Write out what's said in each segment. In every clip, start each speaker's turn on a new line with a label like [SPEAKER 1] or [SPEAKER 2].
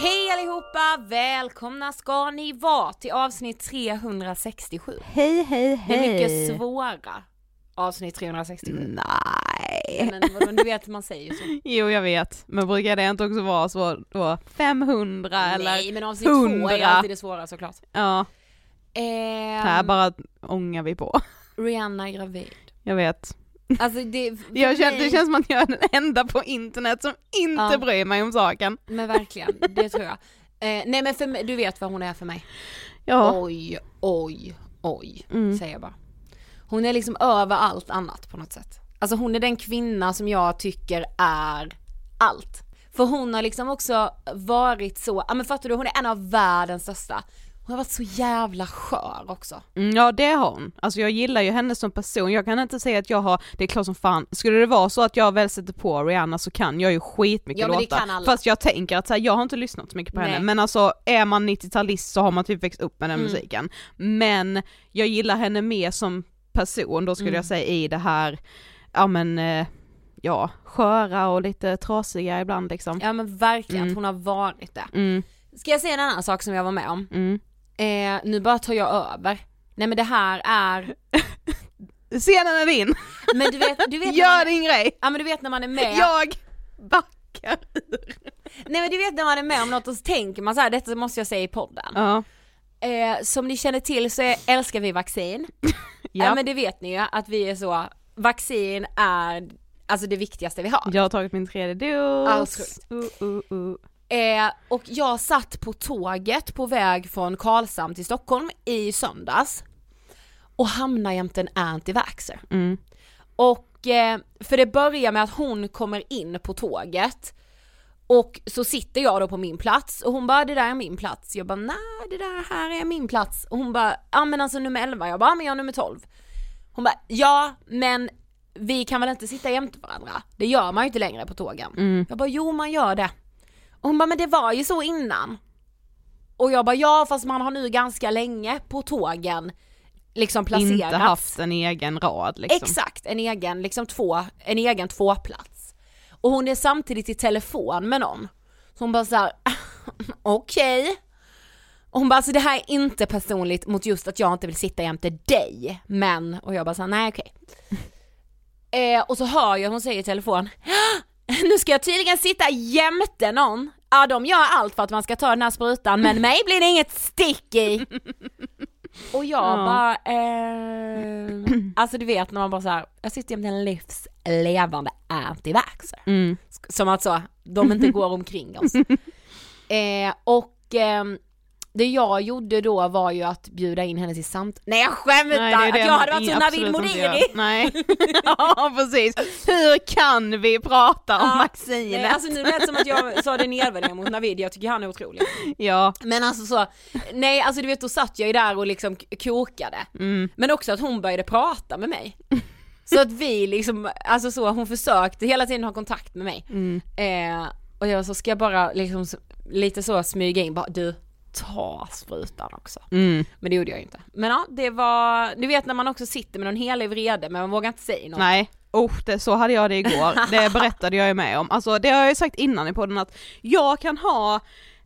[SPEAKER 1] Hej allihopa! Välkomna ska ni vara till avsnitt 367.
[SPEAKER 2] Hej hej
[SPEAKER 1] Det är mycket svåra avsnitt 367.
[SPEAKER 2] Nej.
[SPEAKER 1] Men vadå, du vet man säger ju så.
[SPEAKER 2] Jo jag vet, men brukar det inte också vara så då 500 eller?
[SPEAKER 1] Nej men avsnitt två är
[SPEAKER 2] 100.
[SPEAKER 1] alltid det svåra såklart.
[SPEAKER 2] Ja,
[SPEAKER 1] Ehm,
[SPEAKER 2] här bara ångar vi på.
[SPEAKER 1] Rihanna är gravid.
[SPEAKER 2] Jag vet.
[SPEAKER 1] Alltså det,
[SPEAKER 2] Jag känner, det känns som att jag är den enda på internet som inte
[SPEAKER 1] Ja.
[SPEAKER 2] bryr mig om saken.
[SPEAKER 1] Men verkligen, det tror jag. Eh, nej men för mig, du vet vad hon är för mig.
[SPEAKER 2] Ja.
[SPEAKER 1] Oj, oj, oj,
[SPEAKER 2] Mm.
[SPEAKER 1] säger jag bara. Hon är liksom över allt annat på något sätt. Alltså hon är den kvinna som jag tycker är allt. För hon har liksom också varit så, ja men fattar du, hon är en av världens största. Hon har varit så jävla skör också.
[SPEAKER 2] Mm, Ja det har hon. Alltså jag gillar ju henne som person, jag kan inte säga att jag har, det är klart som fan, skulle det vara så att jag väl sätter på Rihanna så kan jag ju skitmycket
[SPEAKER 1] Ja,
[SPEAKER 2] låtar. Fast jag tänker att så här, jag har inte lyssnat så mycket på
[SPEAKER 1] Nej.
[SPEAKER 2] henne, men alltså är man 90-talist så har man typ växt upp med den
[SPEAKER 1] Mm.
[SPEAKER 2] musiken. Men jag gillar henne mer som person, då skulle
[SPEAKER 1] Mm.
[SPEAKER 2] jag säga i det här ja men, eh, ja, sköra och lite trasiga ibland liksom.
[SPEAKER 1] Ja men verkligen,
[SPEAKER 2] Mm.
[SPEAKER 1] hon har varit det.
[SPEAKER 2] Mm,
[SPEAKER 1] Ska jag säga en annan sak som jag var med om?
[SPEAKER 2] mm.
[SPEAKER 1] Eh, nu bara tar jag över. Nej men det här är,
[SPEAKER 2] Scenen är din,
[SPEAKER 1] men du vet, du vet
[SPEAKER 2] gör
[SPEAKER 1] man,
[SPEAKER 2] din grej!
[SPEAKER 1] ja men du vet när man är med,
[SPEAKER 2] Jag backar
[SPEAKER 1] nej men du vet när man är med om något och så tänker man så här, detta måste jag säga i podden.
[SPEAKER 2] Ja,
[SPEAKER 1] Eh, som ni känner till så är, älskar vi vaccin. Ja.
[SPEAKER 2] ja.
[SPEAKER 1] men det vet ni ju att vi är så, vaccin är alltså det viktigaste vi har.
[SPEAKER 2] jag har tagit min tredje dos.
[SPEAKER 1] Alltså.
[SPEAKER 2] Uh, uh, uh.
[SPEAKER 1] Eh, och jag satt på tåget på väg från Karlshamn till Stockholm i söndags och hamnade jämte en anti-vaxxer.
[SPEAKER 2] Mm.
[SPEAKER 1] Och eh, för det börjar med att hon kommer in på tåget och så sitter jag då på min plats och hon bara det där är min plats. Jag bara nej det där här är min plats. Och hon bara ja men alltså nummer 11. Jag bara men jag är nummer 12. Hon bara ja men vi kan väl inte sitta jämte varandra? Det gör man ju inte längre på tågen.
[SPEAKER 2] Mm.
[SPEAKER 1] Jag bara jo man gör det. Och hon bara men det var ju så innan. Och jag bara ja fast man har nu ganska länge på tågen liksom placerat.
[SPEAKER 2] Inte haft en egen rad liksom.
[SPEAKER 1] Exakt, en egen, liksom två, en egen tvåplats. Och hon är samtidigt i telefon med någon. Så hon bara såhär, okej. Och hon bara, alltså det här är inte personligt mot just att jag inte vill sitta jämte dig, men, och jag bara såhär, nej okej. Eh, och så hör jag hon säger i telefon, nu ska jag tydligen sitta jämte någon. Ja de gör allt för att man ska ta den här sprutan men mig blir det inget stick i. Och jag
[SPEAKER 2] Ja.
[SPEAKER 1] bara, eh, alltså du vet när man bara så här, jag sitter jämte en livslevande antivaxxer.
[SPEAKER 2] Mm.
[SPEAKER 1] Som att så, de inte går omkring oss. Eh, och ehm, det jag gjorde då var ju att bjuda in henne till samtal. Nej jag skämtar!
[SPEAKER 2] Nej, det är
[SPEAKER 1] att
[SPEAKER 2] det
[SPEAKER 1] jag hade varit Navid. Modiri!
[SPEAKER 2] Nej, ja precis. Hur kan vi prata om
[SPEAKER 1] Ja,
[SPEAKER 2] vaccinet?
[SPEAKER 1] Nej, alltså nu lät det som att jag sa det nedvärderande mot Navid, jag tycker han är otrolig.
[SPEAKER 2] Ja,
[SPEAKER 1] Men alltså så, nej alltså du vet då satt jag ju där och liksom kokade.
[SPEAKER 2] mm.
[SPEAKER 1] Men också att hon började prata med mig. Så att vi liksom, alltså så hon försökte hela tiden ha kontakt med mig.
[SPEAKER 2] Mm.
[SPEAKER 1] Eh, och jag så ska jag bara liksom lite så smyga in bara du, ta sprutan också.
[SPEAKER 2] Mm.
[SPEAKER 1] Men det gjorde jag inte. Men ja, det var, du vet när man också sitter med någon helig vrede men man vågar inte säga något.
[SPEAKER 2] Nej, oh, det, så hade jag det igår. Det berättade jag ju med om. Alltså det har jag ju sagt innan i podden att jag kan ha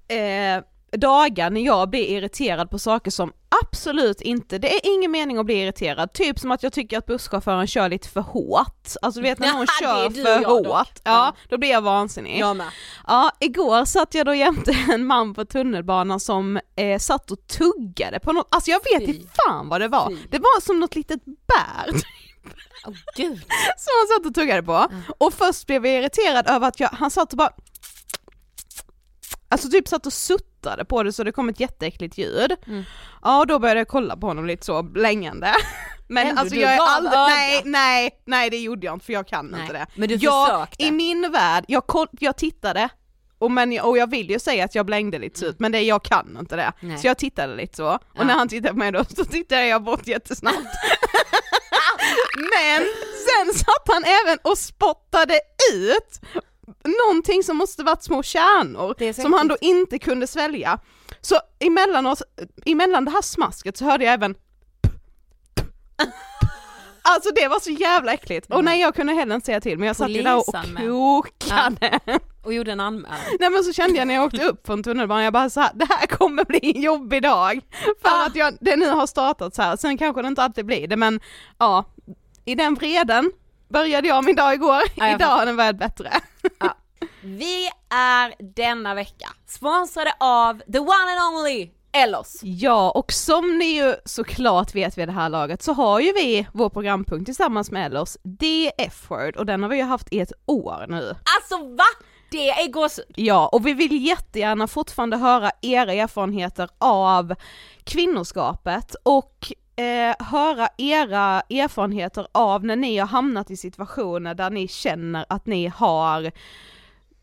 [SPEAKER 2] eh, dagar när jag blir irriterad på saker som absolut inte, det är ingen mening att bli irriterad, typ som att jag tycker att busschauffören kör lite för hårt, alltså du vet när någon
[SPEAKER 1] Ja,
[SPEAKER 2] kör för
[SPEAKER 1] dock.
[SPEAKER 2] hårt, ja, då blir jag vansinnig.
[SPEAKER 1] Jag med.
[SPEAKER 2] Ja, igår satt jag då jämte en man på tunnelbanan som eh, satt och tuggade på något, alltså jag vet inte fan vad det var,
[SPEAKER 1] Fy.
[SPEAKER 2] det var som något litet bär
[SPEAKER 1] Åh gud.
[SPEAKER 2] som han satt och tuggade på. Och först blev jag irriterad över att jag, han satt och bara Alltså typ satt och suttade på det så det kom ett jätteäckligt ljud.
[SPEAKER 1] Mm.
[SPEAKER 2] Ja och då började jag kolla på honom lite så blängande. Men
[SPEAKER 1] Ändå,
[SPEAKER 2] alltså jag är aldrig, nej, nej, nej det gjorde jag inte för jag kan
[SPEAKER 1] Nej,
[SPEAKER 2] inte det.
[SPEAKER 1] men du
[SPEAKER 2] jag,
[SPEAKER 1] försökte.
[SPEAKER 2] I min värld, jag, koll, jag tittade och, men, och jag vill ju säga att jag blängde lite så ut men det, jag kan inte det.
[SPEAKER 1] Nej.
[SPEAKER 2] Så jag tittade lite så, och
[SPEAKER 1] Ja.
[SPEAKER 2] när han tittade på mig då så tittade jag bort jättesnabbt. Men sen satt han även och spottade ut någonting som måste varit små kärnor som han då inte kunde svälja. Så emellan, oss, emellan det här smasket så hörde jag även Alltså det var så jävla äckligt och nej jag kunde heller inte säga till men jag satt ju där och kokade.
[SPEAKER 1] Och gjorde en anmälan.
[SPEAKER 2] Nej men så kände jag när jag åkte upp från tunnelbanan, jag bara så här, det här kommer bli en jobbig dag. För
[SPEAKER 1] Ah.
[SPEAKER 2] att jag, det nu har startat så här. sen kanske det inte alltid blir det men ja, i den vreden började jag min dag igår,
[SPEAKER 1] Ja,
[SPEAKER 2] idag har den varit bättre.
[SPEAKER 1] Vi är denna vecka sponsrade av the one and only Ellos.
[SPEAKER 2] Ja, och som ni ju såklart vet vid det här laget så har ju vi vår programpunkt tillsammans med Ellos, The F-word, och den har vi ju haft i ett år nu.
[SPEAKER 1] Alltså va? Det är gåshud.
[SPEAKER 2] Ja, och vi vill jättegärna fortfarande höra era erfarenheter av kvinnoskapet och eh, höra era erfarenheter av när ni har hamnat i situationer där ni känner att ni har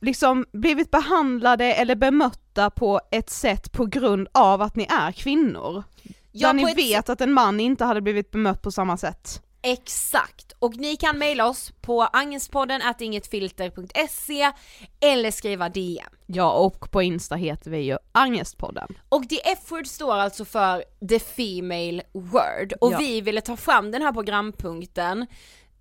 [SPEAKER 2] liksom blivit behandlade eller bemötta på ett sätt på grund av att ni är kvinnor.
[SPEAKER 1] Ja,
[SPEAKER 2] där ni vet att en man inte hade blivit bemött på samma sätt.
[SPEAKER 1] Exakt, och ni kan mejla oss på angespodden at ingetfilter.se eller skriva DM.
[SPEAKER 2] Ja, och på Insta heter vi ju Angestpodden.
[SPEAKER 1] Och the F-word står alltså för the female word och
[SPEAKER 2] Ja.
[SPEAKER 1] vi ville ta fram den här programpunkten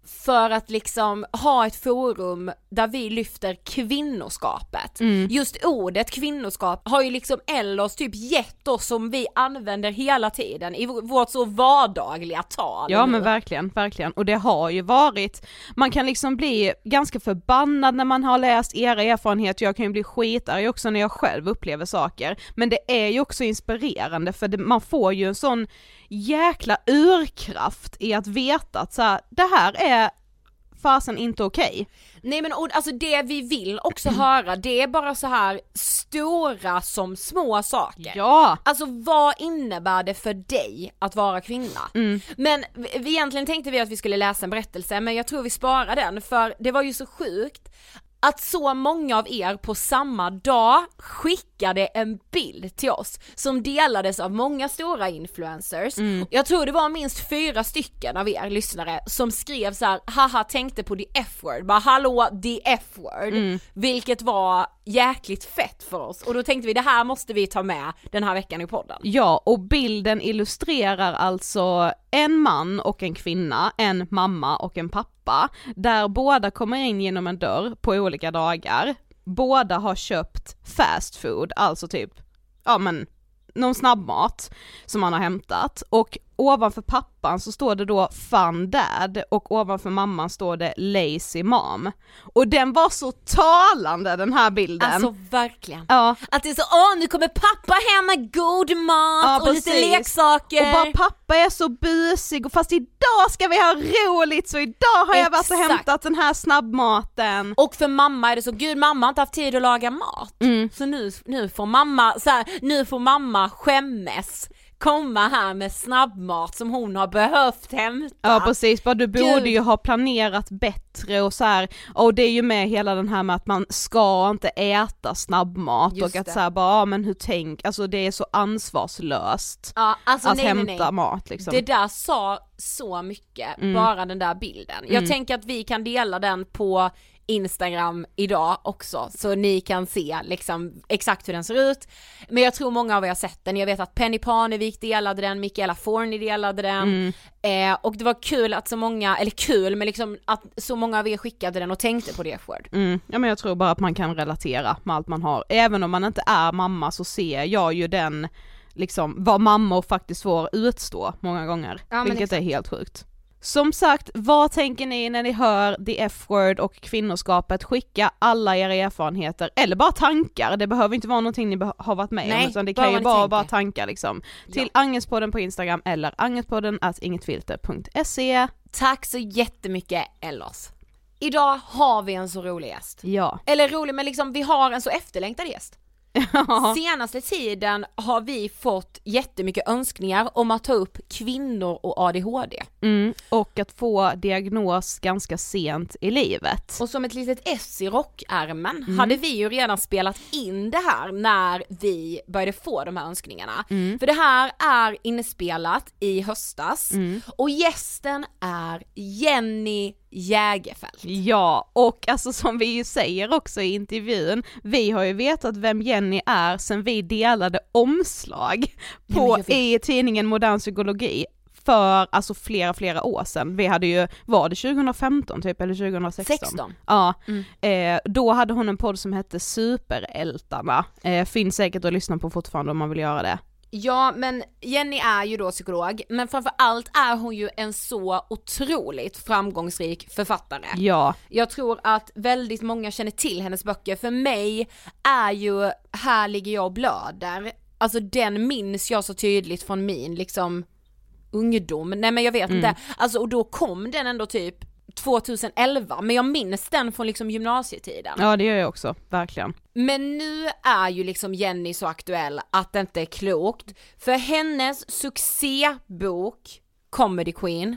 [SPEAKER 1] för att liksom ha ett forum där vi lyfter kvinnoskapet.
[SPEAKER 2] Mm.
[SPEAKER 1] Just ordet kvinnoskap har ju liksom Ellos typ gett oss som vi använder hela tiden i vårt så vardagliga tal.
[SPEAKER 2] Ja men verkligen, verkligen. Och det har ju varit, man kan liksom bli ganska förbannad när man har läst era erfarenheter, jag kan ju bli skitarg också när jag själv upplever saker. Men det är ju också inspirerande för det, man får ju en sån jäkla urkraft i att veta att så här, det här är fasen inte okej.
[SPEAKER 1] Nej men och, alltså det vi vill också höra det är bara så här stora som små saker.
[SPEAKER 2] Ja!
[SPEAKER 1] Alltså vad innebär det för dig att vara kvinna?
[SPEAKER 2] Mm.
[SPEAKER 1] Men vi- egentligen tänkte vi att vi skulle läsa en berättelse men jag tror vi sparar den för det var ju så sjukt att så många av er på samma dag skickade en bild till oss som delades av många stora influencers. Jag tror det var minst fyra stycken av er lyssnare som skrev så här: haha tänkte på the f-word, bara hallå the f-word, vilket var jäkligt fett för oss. Och då tänkte vi det här måste vi ta med den här veckan i podden.
[SPEAKER 2] Ja, och bilden illustrerar alltså en man och en kvinna, en mamma och en pappa, där båda kommer in genom en dörr på olika dagar. Båda har köpt fast food, alltså typ, ja men, någon snabbmat som man har hämtat och ovanför pappan så står det då fun dad och ovanför mamman står det lazy mom. Och den var så talande den här bilden.
[SPEAKER 1] Alltså verkligen.
[SPEAKER 2] ja.
[SPEAKER 1] Att det är så, åh nu kommer pappa hem med god mat
[SPEAKER 2] Ja,
[SPEAKER 1] och lite
[SPEAKER 2] precis.
[SPEAKER 1] leksaker.
[SPEAKER 2] Och bara pappa är så busig och fast idag ska vi ha roligt så idag har jag varit och hämtat den här snabbmaten.
[SPEAKER 1] Och för mamma är det så, gud mamma har inte haft tid att laga mat.
[SPEAKER 2] Mm.
[SPEAKER 1] Så nu, nu får mamma, så här, nu får mamma skämmes komma här med snabbmat som hon har behövt hämta.
[SPEAKER 2] Ja precis, bara du borde
[SPEAKER 1] Gud.
[SPEAKER 2] ju ha planerat bättre och så här. och det är ju med hela den här med att man ska inte äta snabbmat
[SPEAKER 1] Just
[SPEAKER 2] och att
[SPEAKER 1] det.
[SPEAKER 2] så här bara, ja, men hur tänk, alltså det är så ansvarslöst
[SPEAKER 1] Ja, alltså
[SPEAKER 2] att
[SPEAKER 1] nej, nej,
[SPEAKER 2] hämta
[SPEAKER 1] nej.
[SPEAKER 2] mat liksom.
[SPEAKER 1] Det där sa så mycket,
[SPEAKER 2] Mm.
[SPEAKER 1] bara den där bilden. Jag tänker att vi kan dela den på Instagram idag också, så ni kan se liksom exakt hur den ser ut. Men jag tror många av er har sett den, jag vet att Penny Parnevik delade den, Michaela Forni delade den,
[SPEAKER 2] Mm.
[SPEAKER 1] eh, och det var kul att så många, eller kul, men liksom att så många av er skickade den och tänkte på det F-word.
[SPEAKER 2] Mm, ja men jag tror bara att man kan relatera med allt man har. Även om man inte är mamma så ser jag ju den, liksom vad mammor faktiskt får utstå många gånger.
[SPEAKER 1] Ja,
[SPEAKER 2] vilket
[SPEAKER 1] exakt.
[SPEAKER 2] är helt sjukt. Som sagt, vad tänker ni när ni hör the F-word och kvinnoskapet? Skicka alla era erfarenheter, eller bara tankar, det behöver inte vara någonting ni har varit med
[SPEAKER 1] Nej,
[SPEAKER 2] om utan det kan ju vara bara tankar liksom. Till Angespodden på Instagram eller at ingetfilter.se.
[SPEAKER 1] Tack så jättemycket Ellos. Idag har vi en så rolig gäst.
[SPEAKER 2] Ja.
[SPEAKER 1] Eller rolig men liksom vi har en så efterlängtad gäst. Senaste tiden har vi fått jättemycket önskningar om att ta upp kvinnor och ADHD.
[SPEAKER 2] Mm, och att få diagnos ganska sent i livet.
[SPEAKER 1] Och som ett litet S i rockärmen hade vi ju redan spelat in det här när vi började få de här önskningarna. För det här är inspelat i höstas och gästen är Jenny Jägerfeld.
[SPEAKER 2] Ja, och alltså som vi ju säger också i intervjun, vi har ju vetat vem Jenny är sen vi delade omslag på,
[SPEAKER 1] vet.
[SPEAKER 2] i tidningen Modern Psykologi för alltså flera, flera år sedan. Vi hade ju, var det 2015 typ eller 2016?
[SPEAKER 1] 16.
[SPEAKER 2] Ja, eh, då hade hon en podd som hette Superältarna, eh, finns säkert att lyssna på fortfarande om man vill göra det.
[SPEAKER 1] Ja men Jenny är ju då psykolog, men framför allt är hon ju en så otroligt framgångsrik författare.
[SPEAKER 2] Ja,
[SPEAKER 1] Jag tror att väldigt många känner till hennes böcker, för mig är ju Här ligger jag och blöder, alltså den minns jag så tydligt från min liksom ungdom, nej men jag vet inte, alltså och då kom den ändå typ 2011, men jag minns den från liksom gymnasietiden.
[SPEAKER 2] ja det gör jag också, verkligen.
[SPEAKER 1] Men nu är ju liksom Jenny så aktuell att det inte är klokt. För hennes succébok Comedy Queen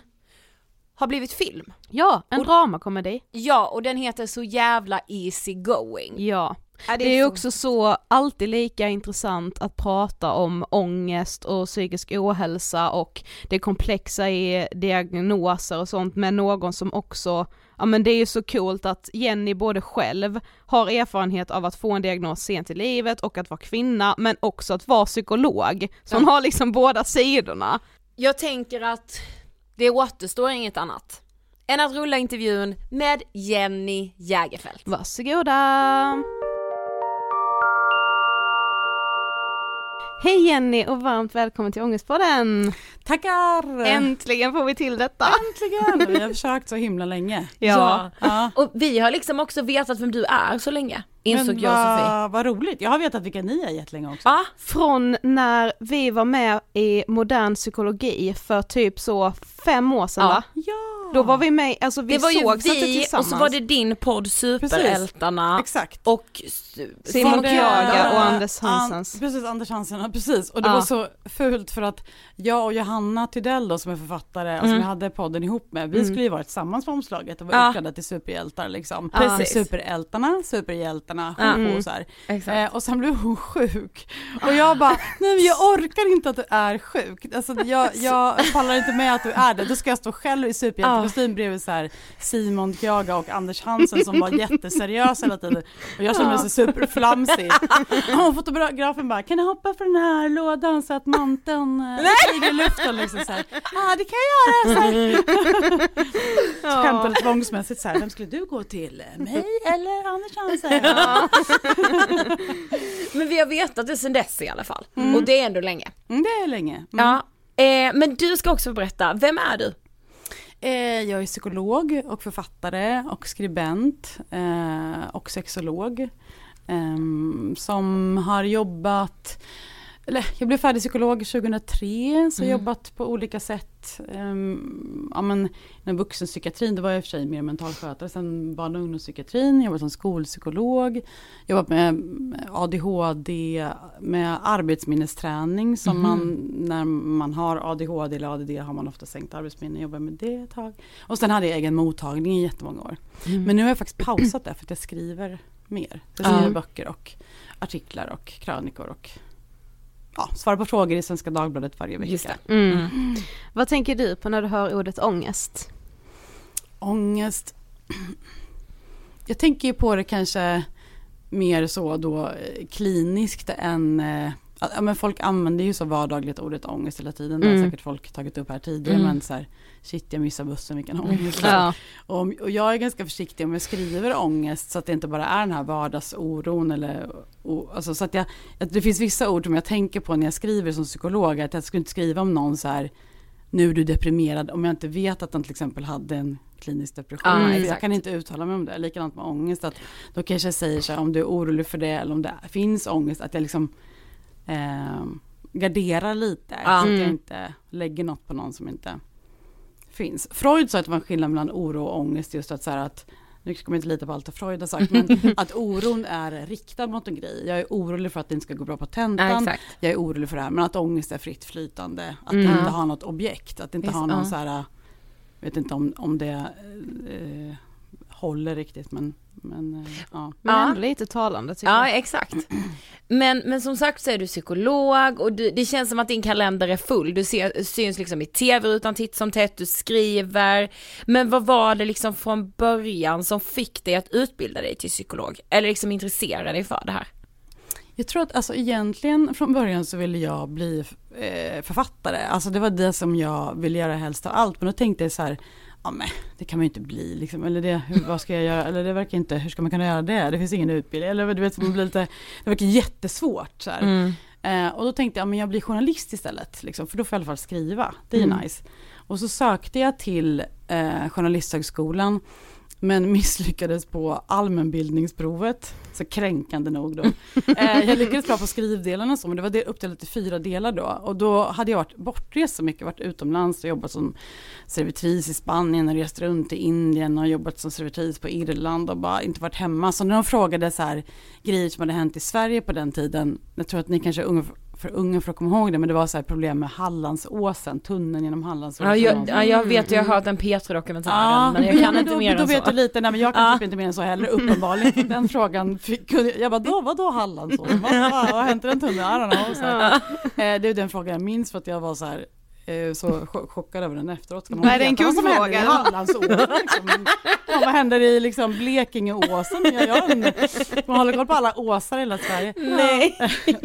[SPEAKER 1] har blivit film.
[SPEAKER 2] Ja, en dramakomedi.
[SPEAKER 1] Ja, och den heter så jävla easy going.
[SPEAKER 2] Ja.
[SPEAKER 1] Ja,
[SPEAKER 2] Det är ju
[SPEAKER 1] så-
[SPEAKER 2] också så, alltid lika intressant att prata om ångest och psykisk ohälsa och det komplexa i diagnoser och sånt med någon som också, ja men det är ju så coolt att Jenny både själv har erfarenhet av att få en diagnos sent i livet och att vara kvinna men också att vara psykolog. Så hon har liksom båda sidorna.
[SPEAKER 1] Jag tänker att det återstår inget annat än att rulla intervjun med Jenny Jägerfeld.
[SPEAKER 2] Varsågoda! Hej Jenny och varmt välkommen till Ångestpodden!
[SPEAKER 3] Tackar!
[SPEAKER 2] Äntligen får vi till detta!
[SPEAKER 3] Äntligen! Vi har försökt så himla länge.
[SPEAKER 2] Ja.
[SPEAKER 3] ja.
[SPEAKER 1] Och vi har liksom också vetat vem du är så länge, insåg
[SPEAKER 3] Men
[SPEAKER 1] jag och Sofie.
[SPEAKER 3] vad, roligt, jag har vetat vilka ni är jättelänge också.
[SPEAKER 1] Ja,
[SPEAKER 2] Från när vi var med i modern psykologi för typ så fem år sedan
[SPEAKER 1] Ja.
[SPEAKER 2] va?
[SPEAKER 3] Ja!
[SPEAKER 2] Då var vi med, alltså vi
[SPEAKER 1] det var ju vi och så var det din podd Superältarna
[SPEAKER 3] Exakt.
[SPEAKER 1] och
[SPEAKER 2] Simon Kjaga och Anders Hansens.
[SPEAKER 3] An, precis, Anders Hansen, ja, precis. Och det
[SPEAKER 2] Ja.
[SPEAKER 3] var så fult för att jag och Johanna Tydell då som är författare och som jag hade podden ihop med, vi skulle ju varit tillsammans på omslaget och var
[SPEAKER 1] Ja.
[SPEAKER 3] utklädda till superhjältar liksom.
[SPEAKER 1] Precis.
[SPEAKER 3] Superältarna, superhjältarna,
[SPEAKER 1] Ja.
[SPEAKER 3] ho, ho, så. Eh, och sen blev hon sjuk. Och jag bara, nej men jag orkar inte att du är sjuk. Alltså jag, jag pallar inte med att du är det. Då ska jag stå själv i superhjältekostym bredvid så här Simon Kjaga och Anders Hansen som var jätteseriösa hela tiden. Och jag kände mig så superflamsig. Och fotografen bara, kan jag hoppa från den här lådan så att manteln eh, flyger i luften liksom så här. Ja ah, det kan jag göra. Så, här. skämtade tvångsmässigt så här, vem skulle du gå till? Mig eller Anders Hansen?
[SPEAKER 1] Men vi har vetat det sedan dess i alla fall. Och det är ändå länge.
[SPEAKER 3] Mm, det är länge. Mm.
[SPEAKER 1] Ja. Eh, men du ska också berätta, vem är du?
[SPEAKER 3] Eh, jag är psykolog och författare och skribent eh, och sexolog. ehm, som har jobbat, eller jag blev färdig psykolog 2003, så
[SPEAKER 1] Mm.
[SPEAKER 3] jobbat på olika sätt. Um, ja men inom vuxenpsykiatrin, det var jag i och för sig mer mentalskötare, sen barn och ungdomspsykiatrin, jobbat som skolpsykolog, jobbat med ADHD, med arbetsminnesträning som
[SPEAKER 1] Mhm.
[SPEAKER 3] man, när man har ADHD eller ADD har man ofta sänkt arbetsminne, jobbar med det ett tag. Och sen hade jag egen mottagning i jättemånga år. Men nu har jag faktiskt pausat det för att jag skriver mer. Jag skriver böcker och artiklar och krönikor och ja, svarar på frågor i Svenska Dagbladet varje vecka.
[SPEAKER 1] Det.
[SPEAKER 2] Mm. Vad tänker du på när du hör ordet ångest?
[SPEAKER 3] Ångest. Jag tänker ju på det kanske mer så då eh, kliniskt än eh, Ja, men folk använder ju så vardagligt ordet ångest hela tiden. Det har
[SPEAKER 2] Mm.
[SPEAKER 3] säkert folk tagit upp här tidigare.
[SPEAKER 1] Mm.
[SPEAKER 3] Men så här, shit jag missar bussen, vilken ångest.
[SPEAKER 2] Ja.
[SPEAKER 3] Och, och jag är ganska försiktig om jag skriver ångest så att det inte bara är den här vardagsoron eller o, alltså så att jag, att det finns vissa ord som jag tänker på när jag skriver som psykolog att jag skulle inte skriva om någon så här nu är du deprimerad om jag inte vet att den till exempel hade en klinisk depression. För jag kan inte uttala mig om det. Likadant med ångest att då kanske jag säger så här om du är orolig för det eller om det finns ångest att jag liksom eh, garderar lite
[SPEAKER 1] Ja.
[SPEAKER 3] så att jag
[SPEAKER 2] Mm.
[SPEAKER 3] inte lägger något på någon som inte finns. Freud sa att det var en skillnad mellan oro och ångest just att så här att nu kommer jag inte lita på allt Freud har sagt, men att oron är riktad mot en grej. Jag är orolig för att det inte ska gå bra på
[SPEAKER 1] Ja,
[SPEAKER 3] tentan.
[SPEAKER 1] exakt.
[SPEAKER 3] jag är orolig för det här, men att ångest är fritt flytande. Att
[SPEAKER 2] Mm.
[SPEAKER 3] det inte har något objekt, att det inte
[SPEAKER 1] Visst,
[SPEAKER 3] har någon
[SPEAKER 1] ja.
[SPEAKER 3] så här, jag vet inte om, om det eh, håller riktigt, men, men eh, ja.
[SPEAKER 2] Men
[SPEAKER 1] Ja.
[SPEAKER 2] lite talande tycker
[SPEAKER 1] Ja,
[SPEAKER 2] jag.
[SPEAKER 1] exakt. Men, men som sagt så är du psykolog och du, det känns som att din kalender är full. Du ser, syns liksom i tv-rutan titt som tätt, du skriver. Men vad var det liksom från början som fick dig att utbilda dig till psykolog? Eller liksom intressera dig för det här?
[SPEAKER 3] Jag tror att alltså egentligen från början så ville jag bli eh, författare. Alltså det var det som jag ville göra helst av allt. Men då tänkte jag så här, ja men det kan man ju inte bli liksom. Eller det, hur, vad ska jag göra? Eller det verkar inte, hur ska man kunna göra det? Det finns ingen utbildning. Eller du vet, man blir lite, det verkar jättesvårt så här. Eh, och då tänkte jag, men jag blir journalist istället. Liksom, för då får jag i alla fall skriva. Det är ju nice. Och så sökte jag till eh, Journalisthögskolan. Men misslyckades på allmänbildningsprovet. Så kränkande nog då. Eh, jag lyckades bra på skrivdelen och så, men det var del- uppdelat i fyra delar då. Och då hade jag varit bortrest så mycket, varit utomlands och jobbat som servitris i Spanien och rest runt i Indien och jobbat som servitris på Irland och bara inte varit hemma. Så när de frågade så här grejer som hade hänt i Sverige på den tiden, jag tror att ni kanske är unga för unga för att komma ihåg det, men det var så här problem med Hallandsåsen, tunneln genom Hallandsåsen.
[SPEAKER 1] Ja, jag, ja, jag vet, jag har hört den P3-dokumentären men jag kan inte
[SPEAKER 3] då,
[SPEAKER 1] mer
[SPEAKER 3] Då
[SPEAKER 1] än
[SPEAKER 3] vet
[SPEAKER 1] så.
[SPEAKER 3] du lite, nej men jag kan
[SPEAKER 1] Ja.
[SPEAKER 3] typ inte mer än så heller, uppenbarligen. Den frågan fick, jag bara, då, vadå Hallandsåsen? Vad, vad har hänt i den tunneln? I don't know. Så här. Eh, Det är den frågan jag minns för att jag var så här så cho- chockad över den efteråt. Ska man
[SPEAKER 2] är det en
[SPEAKER 3] veta vad som händer i? Hallandsåsen? Liksom. Ja, vad händer i liksom Blekingeåsen? Jag, jag, man håller koll på alla åsar i hela Sverige.
[SPEAKER 1] Nej,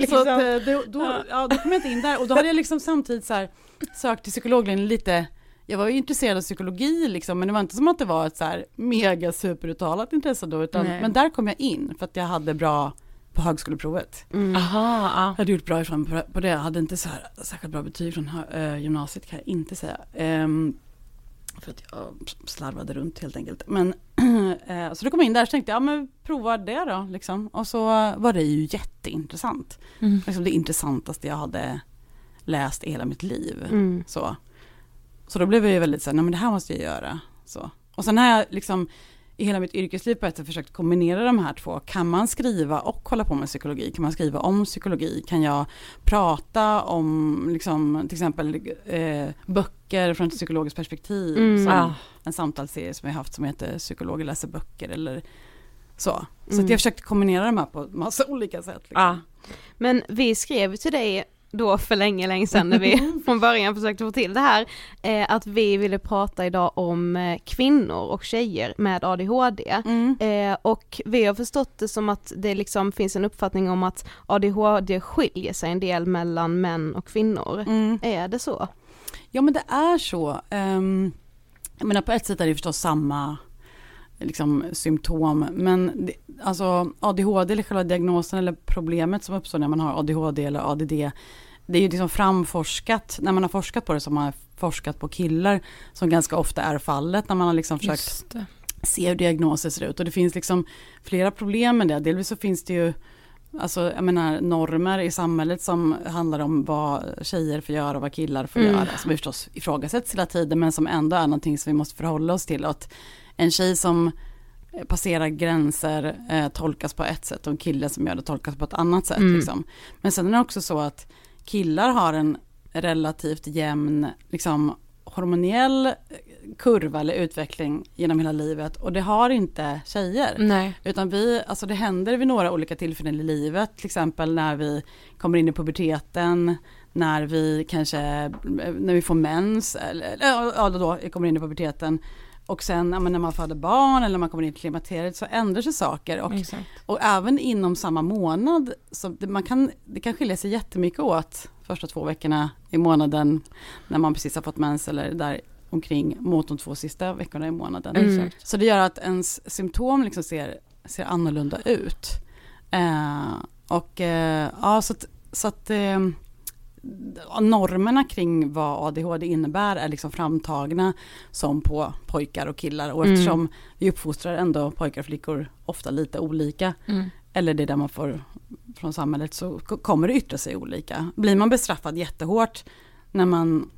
[SPEAKER 3] Så att, eh, då, då, ja, då kom jag inte in där och då hade jag liksom samtidigt så här sökt till psykologlinjen lite jag var ju intresserad av psykologi liksom, men det var inte som att det var ett så här mega superuttalat intresse då, utan, men där kom jag in för att jag hade bra på högskoleprovet.
[SPEAKER 1] Mm. Aha, ja.
[SPEAKER 3] Jag hade gjort bra ifrån på, på det, jag hade inte så här särskilt bra betyg från äh, gymnasiet kan jag inte säga. Um, för att jag slarvade runt helt enkelt. Men, äh, så då kom jag in där och tänkte jag, ja men prova det då liksom. Och så var det ju jätteintressant. Mm. Liksom det intressantaste jag hade läst i hela mitt liv. Mm. Så. så då blev jag ju väldigt så här, nej men det här måste jag göra. Så. Och sen har jag liksom i hela mitt yrkesliv på ett sätt försökt kombinera de här två. Kan man skriva och hålla på med psykologi? Kan man skriva om psykologi? Kan jag prata om liksom, till exempel eh, böcker från ett psykologiskt perspektiv? Mm. Som ja. En samtalsserie som jag haft som heter Psykologer läser böcker eller så. Så mm. jag försökt kombinera de här på massa olika sätt. Liksom. Ja.
[SPEAKER 2] Men vi skrev till dig då för länge, länge sedan när vi från början försökte få till det här, eh, att vi ville prata idag om eh, kvinnor och tjejer med ADHD. Mm. Eh, och vi har förstått det som att det liksom finns en uppfattning om att ADHD skiljer sig en del mellan män och kvinnor. Mm. Är det så?
[SPEAKER 3] Ja men det är så. Um, jag menar på ett sätt är det förstås samma liksom, symptom. Men alltså ADHD eller själva diagnosen eller problemet som uppstår när man har ADHD eller ADD det är ju liksom framforskat, när man har forskat på det så har man forskat på killar som ganska ofta är fallet när man har liksom försökt se hur diagnoser ser ut. Och det finns liksom flera problem med det. Delvis så finns det ju Alltså jag menar normer i samhället som handlar om vad tjejer får göra och vad killar får mm. göra. Som förstås ifrågasätts hela tiden men som ändå är någonting som vi måste förhålla oss till. Att en tjej som passerar gränser eh, tolkas på ett sätt och en kille som gör det tolkas på ett annat sätt. Mm. Liksom. Men sen är det också så att killar har en relativt jämn liksom, hormoniell kurva eller utveckling genom hela livet och det har inte tjejer.
[SPEAKER 1] Nej.
[SPEAKER 3] Utan vi, alltså det händer vid några olika tillfällen i livet, till exempel när vi kommer in i puberteten, när vi kanske, när vi får mens, eller ja, då kommer in i puberteten, och sen ja, när man föder barn eller man kommer in i klimakteriet så ändrar sig saker. Och, och även inom samma månad, så det, man kan, det kan skilja sig jättemycket åt första två veckorna i månaden när man precis har fått mens eller där omkring mot de två sista veckorna i månaden. Mm. Så det gör att ens symptom liksom ser, ser annorlunda ut. Eh, och eh, ja, så att, så att eh, normerna kring vad ADHD innebär är liksom framtagna som på pojkar och killar och eftersom mm. vi uppfostrar ändå pojkar och flickor ofta lite olika mm. eller det är där man får från samhället så kommer det yttra sig olika. Blir man bestraffad jättehårt när man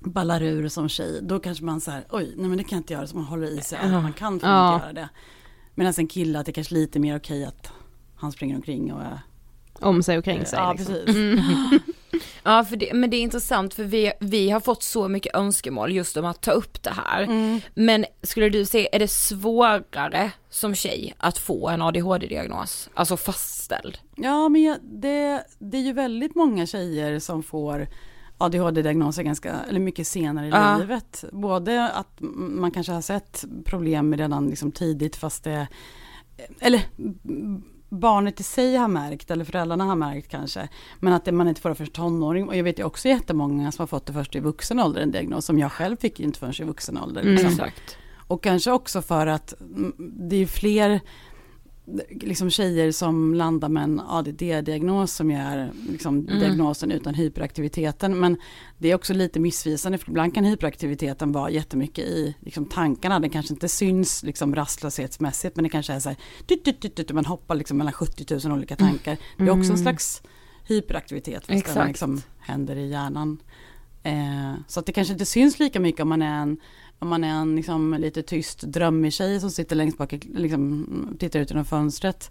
[SPEAKER 3] ballar ur som tjej då kanske man säger oj nej men det kan jag inte göra så man håller i sig ja. man kan få ja. inte göra det. Medan en kille att det är kanske lite mer okej att han springer omkring och är
[SPEAKER 2] om sig och kring sig.
[SPEAKER 3] Ja, liksom. precis. Mm.
[SPEAKER 1] Ja, för det, men det är intressant för vi, vi har fått så mycket önskemål just om att ta upp det här. Mm. Men skulle du säga, är det svårare som tjej att få en ADHD-diagnos, alltså fastställd?
[SPEAKER 3] Ja, men det, det är ju väldigt många tjejer som får ADHD-diagnoser ganska, eller mycket senare i ja. livet. Både att man kanske har sett problem redan liksom tidigt fast det, eller barnet i sig har märkt, eller föräldrarna har märkt kanske, men att man inte får det först tonåring. Och jag vet ju också jättemånga som har fått det först i vuxen ålder, en diagnos som jag själv fick inte förrän i vuxen ålder. Liksom. Mm. Och kanske också för att mm, det är fler liksom tjejer som landar med en ADD-diagnos som är liksom mm. diagnosen utan hyperaktiviteten. Men det är också lite missvisande för ibland kan hyperaktiviteten vara jättemycket i liksom, tankarna. Den kanske inte syns liksom, rastlöshetsmässigt men det kanske är så här, tut, tut, tut, man hoppar liksom mellan 70 000 olika tankar. Det är också en mm. slags hyperaktivitet fast Exakt. den liksom händer i hjärnan. Eh, så att det kanske inte syns lika mycket om man är en om man är en liksom, lite tyst drömmig tjej som sitter längst bak, liksom, tittar ut genom fönstret.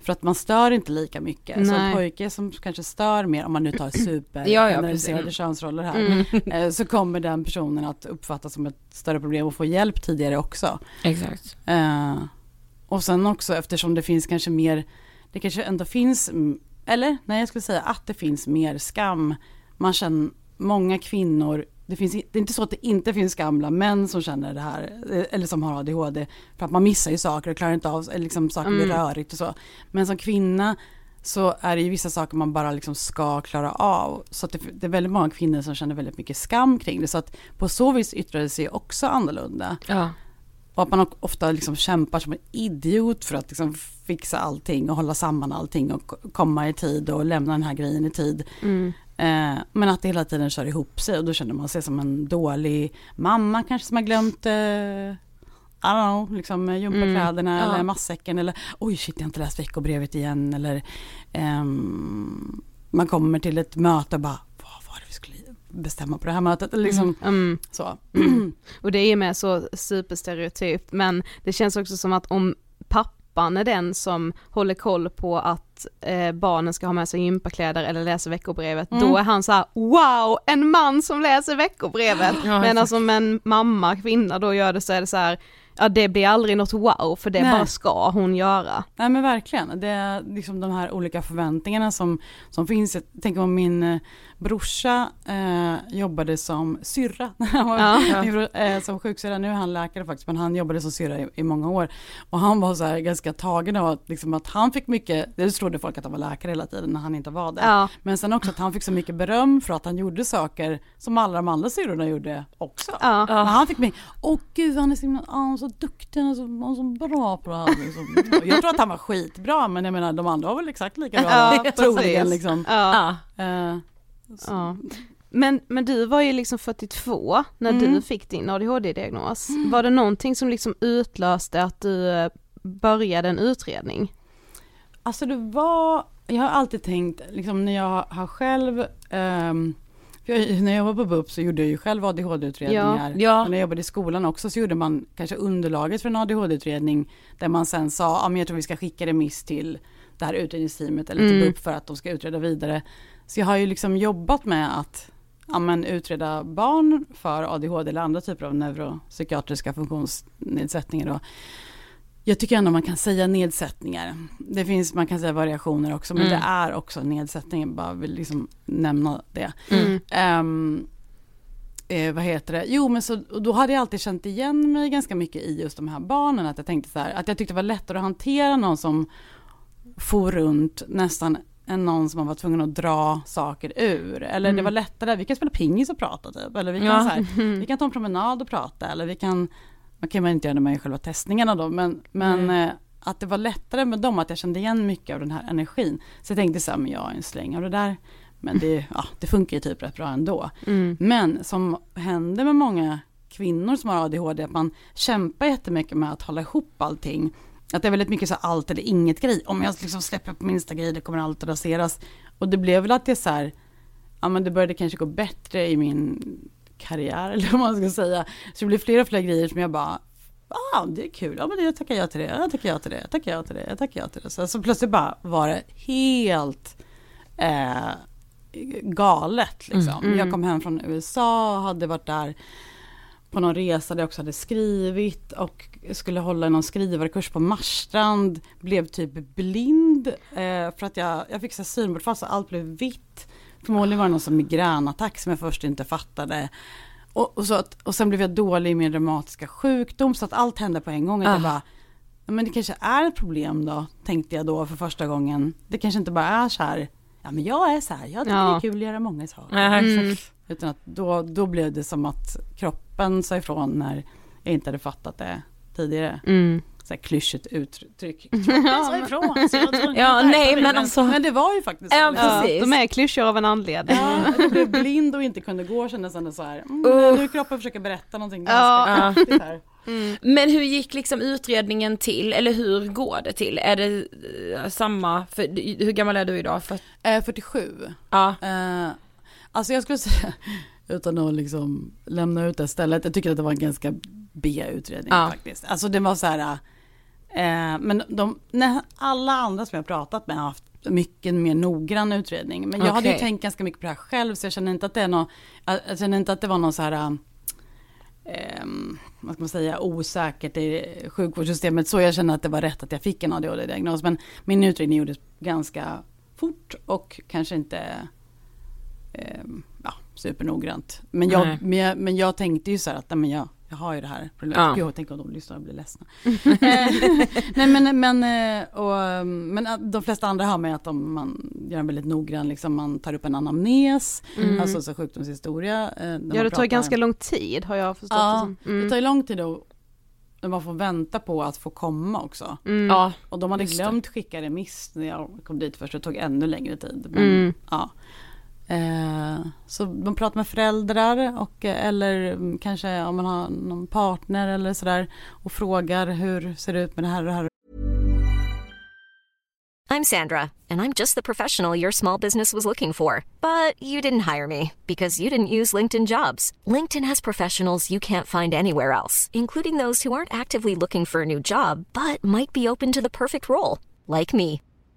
[SPEAKER 3] För att man stör inte lika mycket. Nej. Så en pojke som kanske stör mer, om man nu tar super ja, ja, könsroller här, mm. Eh, så kommer den personen att uppfattas som ett större problem och få hjälp tidigare också.
[SPEAKER 1] Exakt.
[SPEAKER 3] Uh, och sen också eftersom det finns kanske mer, det kanske ändå finns, eller nej jag skulle säga att det finns mer skam. Man känner, många kvinnor det, finns, det är inte så att det inte finns gamla män som känner det här, eh, eller som har ADHD, för att man missar ju saker och klarar inte av, eller liksom saker blir mm. rörigt och så. Men som kvinna så är det ju vissa saker man bara liksom ska klara av. Så att det, det är väldigt många kvinnor som känner väldigt mycket skam kring det. Så att på så vis yttrar det sig också annorlunda.
[SPEAKER 1] Ja.
[SPEAKER 3] Och att man ofta liksom kämpar som en idiot för att liksom fixa allting och hålla samman allting och komma i tid och lämna den här grejen i tid.
[SPEAKER 2] Mm.
[SPEAKER 3] Eh, men att det hela tiden kör ihop sig och då känner man sig som en dålig mamma kanske som har glömt eh, I don't know, liksom gympakläderna
[SPEAKER 1] Mm, ja.
[SPEAKER 3] eller matsäcken eller oj shit jag har inte läst veckobrevet igen eller ehm, man kommer till ett möte och bara vad var det vi skulle bestämma på det här mötet eller liksom
[SPEAKER 2] Mm.
[SPEAKER 3] så.
[SPEAKER 2] Och det är med så superstereotypt men det känns också som att om pappan är den som håller koll på att eh, barnen ska ha med sig gympakläder eller läsa veckobrevet,
[SPEAKER 3] Mm.
[SPEAKER 2] då är han så här: wow, en man som läser veckobrevet!
[SPEAKER 1] Ja,
[SPEAKER 2] men alltså om en mamma, kvinna då gör det så är det så här, ja det blir aldrig något wow för det
[SPEAKER 3] Nej.
[SPEAKER 2] bara ska hon göra.
[SPEAKER 3] Nej men verkligen, det är liksom de här olika förväntningarna som, som finns. Jag tänker om min eh, brorsa eh, jobbade som syrra,
[SPEAKER 2] Ja.
[SPEAKER 3] eh, som sjuksyrra, nu är han läkare faktiskt, men han jobbade som syrra i, i många år. Och han var så här ganska tagen av att, liksom, att han fick mycket, det trodde folk att han var läkare hela tiden när han inte var det.
[SPEAKER 2] Ja,
[SPEAKER 3] Men sen också att han fick så mycket beröm för att han gjorde saker som alla de andra syrrorna gjorde också.
[SPEAKER 2] ja.
[SPEAKER 3] Men han fick mig, åh gud han är så, himla, han är så duktig, han är så, han är så bra på det här. Liksom. Jag tror att han var skitbra men jag menar de andra var väl exakt lika bra
[SPEAKER 2] Ja,
[SPEAKER 3] troligen liksom.
[SPEAKER 2] Ja.
[SPEAKER 1] Ja.
[SPEAKER 3] Eh,
[SPEAKER 2] Ja. Men, men du var ju liksom 42 när
[SPEAKER 3] Mm.
[SPEAKER 2] du fick din ADHD-diagnos. Var det någonting som liksom utlöste att du eh, började en utredning?
[SPEAKER 3] Alltså det var, jag har alltid tänkt, liksom när jag har själv, för jag, när jag var på BUP så gjorde jag ju själv ADHD-utredningar.
[SPEAKER 1] Ja.
[SPEAKER 3] Och när jag jobbade i skolan också så gjorde man kanske underlaget för en ADHD-utredning där man sen sa, ja men jag tror vi ska skicka remiss till det här utredningsteamet eller till
[SPEAKER 2] Mm.
[SPEAKER 3] BUP för att de ska utreda vidare. Så jag har ju liksom jobbat med att ja, men utreda barn för ADHD eller andra typer av neuropsykiatriska funktionsnedsättningar. Då. Jag tycker ändå man kan säga nedsättningar. Det finns, man kan säga variationer också, men
[SPEAKER 1] Mm.
[SPEAKER 3] det är också nedsättningar, bara vill liksom nämna det.
[SPEAKER 1] Mm.
[SPEAKER 3] Ehm, eh, vad heter det? Jo, men så, då hade jag alltid känt igen mig ganska mycket i just de här barnen. Att jag tänkte så här, att jag tyckte det var lättare att hantera någon som for runt nästan än någon som man var tvungen att dra saker ur. Eller det var lättare, vi kan spela pingis och prata typ. Eller vi kan,
[SPEAKER 1] Ja.
[SPEAKER 3] så här, vi kan ta en promenad och prata. Eller vi kan, man kan man inte göra man gör själva testningarna då, men, men eh, att det var lättare med dem, att jag kände igen mycket av den här energin. Så jag tänkte så här, men jag är en släng av det där. Men det, ja, det funkar ju typ rätt bra ändå.
[SPEAKER 2] Mm.
[SPEAKER 3] Men som händer med många kvinnor som har ADHD, att man kämpar jättemycket med att hålla ihop allting. Att det är väldigt mycket så allt eller inget grej. Om jag liksom släpper på minsta grej, det kommer allt att raseras. Och det blev väl att det så här, ja men det började kanske gå bättre i min karriär, eller vad man ska säga. Så det blev fler och fler grejer som jag bara, ah, det är kul, ja men det tackar jag till det, jag tackar jag till det, jag tackar jag till det, jag tackar jag till det. Så, så plötsligt bara var det helt eh, galet liksom.
[SPEAKER 2] Mm.
[SPEAKER 3] Jag kom hem från USA, hade varit där på någon resa där jag också hade skrivit och skulle hålla någon skrivarkurs på Marstrand. Blev typ blind eh, för att jag, jag fick synbortfall så allt blev vitt. Förmodligen var det någon sån migränattack som jag först inte fattade. Och, och, så att, och sen blev jag dålig i min reumatiska sjukdom så att allt hände på en gång. Att jag
[SPEAKER 1] Ah.
[SPEAKER 3] bara, "Ja, men det kanske är ett problem då, tänkte jag då för första gången. Det kanske inte bara är så här, ja men jag är så här, jag tycker
[SPEAKER 2] Ja.
[SPEAKER 3] det är kul att göra många saker.
[SPEAKER 2] Mm.
[SPEAKER 3] Utan att då, då blev det som att kroppen sa ifrån när jag inte hade fattat det tidigare.
[SPEAKER 2] Mm.
[SPEAKER 3] Så här klyschigt uttryck. Kroppen sa ifrån. Så jag tror
[SPEAKER 1] Ja, nej,
[SPEAKER 3] det,
[SPEAKER 1] men alltså-
[SPEAKER 3] Men det var ju faktiskt så.
[SPEAKER 1] Ja,
[SPEAKER 2] de är klyschor av en anledning.
[SPEAKER 3] Ja, jag blev blind och inte kunde gå och kände sen så här, mm,
[SPEAKER 1] Usch.
[SPEAKER 3] nu kroppen försöker berätta någonting
[SPEAKER 2] Ja.
[SPEAKER 3] ganska här.
[SPEAKER 1] Men hur gick liksom utredningen till, eller hur går det till? Är det eh, samma, för, hur gammal är du idag? För,
[SPEAKER 3] Eh, 47.
[SPEAKER 1] ja.
[SPEAKER 3] Eh, alltså jag skulle säga, utan att liksom lämna ut det stället, jag tycker att det var en ganska B-utredning
[SPEAKER 1] Ja.
[SPEAKER 3] faktiskt. Alltså det var så här, eh, men de, alla andra som jag pratat med har haft mycket mer noggrann utredning. Men jag hade ju tänkt ganska mycket på det här själv, så jag känner inte att det är någon, jag jag känner inte att det var någon så här, ehm, vad ska man säga, osäkert i sjukvårdssystemet. Så jag känner att det var rätt att jag fick en ADHD-diagnos. Men min utredning gjordes ganska fort och kanske inte ehm, ja, supernoggrant. Men jag, men, jag, men jag tänkte ju så här att nej, men jag, jag har ju det här problemet.
[SPEAKER 1] Ja.
[SPEAKER 3] Gud, tänk om de lyssnar och blir ledsna. Eh, Nej men, men, eh, och, men att de flesta andra har med att de, man gör en väldigt noggrann, liksom, man tar upp en anamnes, alltså så sjukdomshistoria. eh,
[SPEAKER 2] Ja det tar
[SPEAKER 3] pratar.
[SPEAKER 2] ganska lång tid har jag förstått det
[SPEAKER 3] Ja, det
[SPEAKER 2] Mm.
[SPEAKER 3] tar ju lång tid att när man får vänta på att få komma också.
[SPEAKER 2] Mm.
[SPEAKER 1] Ja,
[SPEAKER 3] Och de hade
[SPEAKER 1] det.
[SPEAKER 3] glömt skicka remiss när jag kom dit först, det tog ännu längre tid. Men,
[SPEAKER 2] Mm.
[SPEAKER 3] ja. Eh, så man pratar med föräldrar och, eh, eller mm, kanske om man har någon partner eller sådär och frågar hur ser det ut med det här och det här.
[SPEAKER 4] I'm Sandra, and I'm just the professional your small business was looking for. But you didn't hire me because you didn't use LinkedIn jobs. LinkedIn has professionals you can't find anywhere else, including those who aren't actively looking for a new job but might be open to the perfect role, like me.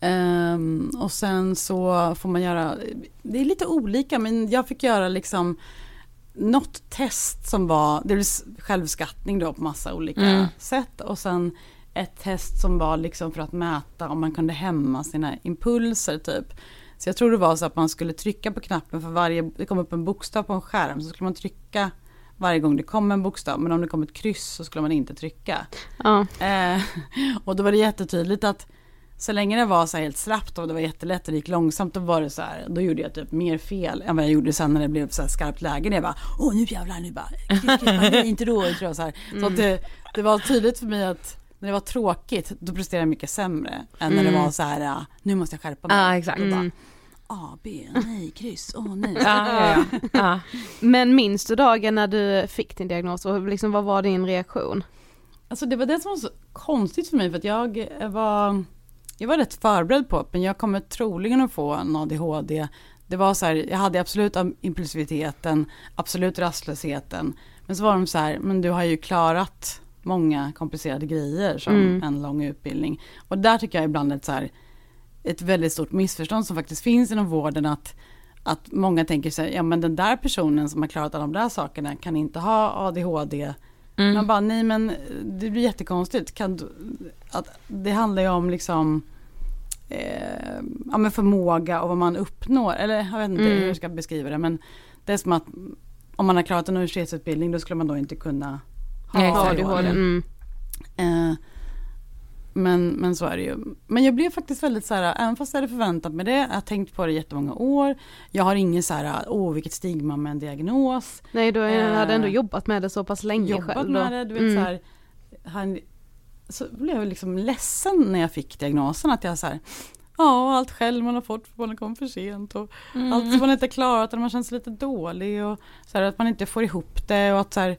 [SPEAKER 3] Ehm, och sen så får man göra, det är lite olika men jag fick göra liksom något test som var, det är självskattning då på massa olika sätt och sen ett test som var liksom för att mäta om man kunde hämma sina impulser typ. Så jag tror det var så att man skulle trycka på knappen för varje, det kom upp en bokstav på en skärm så skulle man trycka varje gång det kom en bokstav men om det kom ett kryss så skulle man inte trycka.
[SPEAKER 2] Ja.
[SPEAKER 3] Eh, och då var det jättetydligt att så länge det var så här helt slappt och det var jättelätt och det gick långsamt då var det så här, då gjorde jag typ mer fel än vad jag gjorde sen när det blev så här skarpt läge. När jag bara, åh nu jävlar, nu bara, klick, klick, nej, inte då, tror jag så här. Så att det, det var tydligt för mig att när det var tråkigt, då presterade jag mycket sämre än när det var så här, nu måste jag skärpa mig.
[SPEAKER 1] Ja, exakt. Mm.
[SPEAKER 3] A, B, nej, kryss, åh nej.
[SPEAKER 1] ja, ja, ja. ja.
[SPEAKER 2] Men minns du dagen när du fick din diagnos och liksom, vad var din reaktion?
[SPEAKER 3] Alltså det var det som var så konstigt för mig för att jag var, jag var rätt förberedd på men jag kommer troligen att få en ADHD. Det var så här, jag hade absolut impulsiviteten, absolut rastlösheten, men så var de så här, men du har ju klarat många komplicerade grejer som
[SPEAKER 2] Mm.
[SPEAKER 3] en lång utbildning. Och där tycker jag ibland ett så här, ett väldigt stort missförstånd som faktiskt finns inom vården att att många tänker sig, ja men den där personen som har klarat alla de där sakerna kan inte ha ADHD. Man bara, nej men det blir jättekonstigt. Kan du, att, det handlar ju om liksom eh, ja, men förmåga och vad man uppnår. Eller jag vet inte hur jag ska beskriva det. Men det är som att om man har klarat en universitetsutbildning då skulle man då inte kunna ha
[SPEAKER 1] Exakt.
[SPEAKER 2] ADHD. Mm.
[SPEAKER 3] Eh, men, men så är det ju. Men jag blev faktiskt väldigt så här, även fast jag hade förväntat mig det, jag har tänkt på det jättemånga år. Jag har ingen så här, åh vilket stigma med en diagnos.
[SPEAKER 2] Nej, du
[SPEAKER 3] Eh,
[SPEAKER 2] hade ändå jobbat med det så pass länge
[SPEAKER 3] Jobbat
[SPEAKER 2] själv då.
[SPEAKER 3] med det, du vet
[SPEAKER 2] Mm.
[SPEAKER 3] så här. Han, så blev jag liksom ledsen när jag fick diagnosen att jag så här, ja allt själv man har fått för man kom för sent och allt som man inte klarat och man känns lite dålig och så här, att man inte får ihop det och att så här,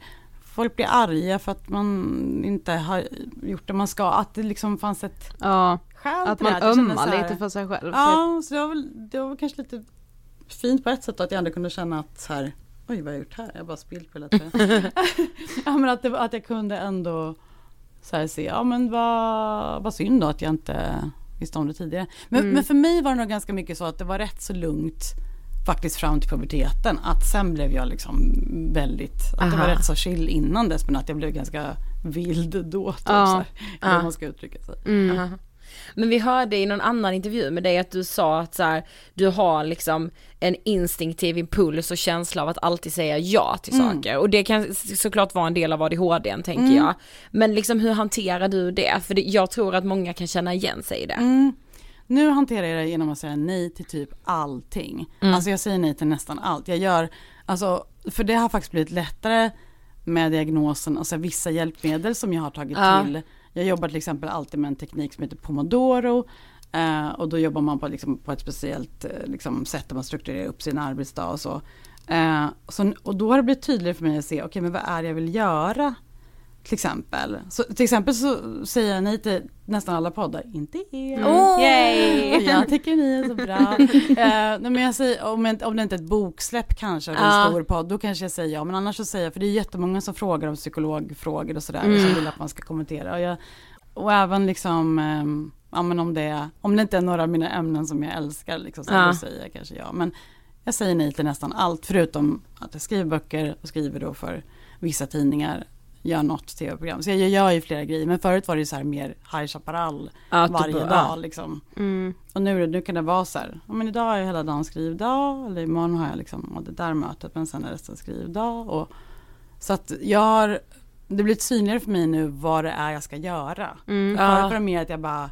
[SPEAKER 3] folk blir arga för att man inte har gjort det man ska. Att det liksom fanns ett
[SPEAKER 2] Ja,
[SPEAKER 3] skäl
[SPEAKER 2] att man ömmar lite för sig själv.
[SPEAKER 3] Ja, så det var väl det var kanske lite fint på ett sätt att jag ändå kunde känna att så här, oj vad har jag gjort här? Jag har bara spillt på hela ja men att, det, att jag kunde ändå så här se, ja men vad, vad synd då att jag inte visste om det tidigare. Men, men för mig var det nog ganska mycket så att det var rätt så lugnt faktiskt fram till puberteten. Att sen blev jag liksom väldigt, att det var
[SPEAKER 1] Aha.
[SPEAKER 3] rätt så chill innan dess men att jag blev ganska vild då. Typ,
[SPEAKER 2] Ja.
[SPEAKER 3] så här,
[SPEAKER 1] Ja.
[SPEAKER 3] Hur man ska uttrycka sig.
[SPEAKER 2] Mm.
[SPEAKER 1] Aha. Men vi hörde i någon annan intervju med dig att du sa att så här, du har liksom en instinktiv impuls och känsla av att alltid säga ja till
[SPEAKER 3] Mm.
[SPEAKER 1] saker och det kan såklart vara en del av ADHD tänker
[SPEAKER 3] Mm.
[SPEAKER 1] jag. Men liksom hur hanterar du det? För det, jag tror att många kan känna igen sig i det.
[SPEAKER 3] Mm. Nu hanterar jag det genom att säga nej till typ allting.
[SPEAKER 1] Mm.
[SPEAKER 3] Alltså jag säger nej till nästan allt. Jag gör, alltså, för det har faktiskt blivit lättare med diagnosen, alltså vissa hjälpmedel som jag har tagit
[SPEAKER 1] Ja.
[SPEAKER 3] till. Jag jobbar till exempel alltid med en teknik som heter pomodoro. Eh, och då jobbar man på, liksom, på ett speciellt eh, liksom, sätt där man strukturerar upp sin arbetsdag och så. Eh, så. Och då har det blivit tydligare för mig att se, okej men vad är det jag vill göra? Till exempel. Så, till exempel så säger jag nej till nästan alla poddar, inte er.
[SPEAKER 1] Åh!
[SPEAKER 2] Yay!
[SPEAKER 3] Jag tycker ni är så bra. Nej, men jag säger, om, jag, om det inte är ett boksläpp kanske, eller en stor podd, då kanske jag säger ja. Men annars så säger jag, för det är jättemånga som frågar om psykologfrågor och sådär, och
[SPEAKER 1] Mm.
[SPEAKER 3] som vill att man ska kommentera. Och, jag, och även liksom, ehm, ja men om det, om det inte är några av mina ämnen som jag älskar, liksom, så
[SPEAKER 1] Ja.
[SPEAKER 3] då säger jag kanske ja. Men jag säger nej till nästan allt, förutom att jag skriver böcker och skriver då för vissa tidningar gör något tv-program. Så jag gör ju flera grejer, men förut var det ju så här mer High Chaparral
[SPEAKER 1] Ja, typ,
[SPEAKER 3] varje
[SPEAKER 1] ja.
[SPEAKER 3] dag liksom.
[SPEAKER 2] Mm.
[SPEAKER 3] Och nu, nu kan det vara så här, ja men idag har jag hela dagen skrivdag, eller imorgon har jag liksom ja, det där mötet, men sen är resten skrivdag. Och, så att jag har, det blir synligare för mig nu vad det är jag ska göra.
[SPEAKER 2] Mm.
[SPEAKER 3] Förut
[SPEAKER 1] Ja.
[SPEAKER 3] var det mer att jag bara,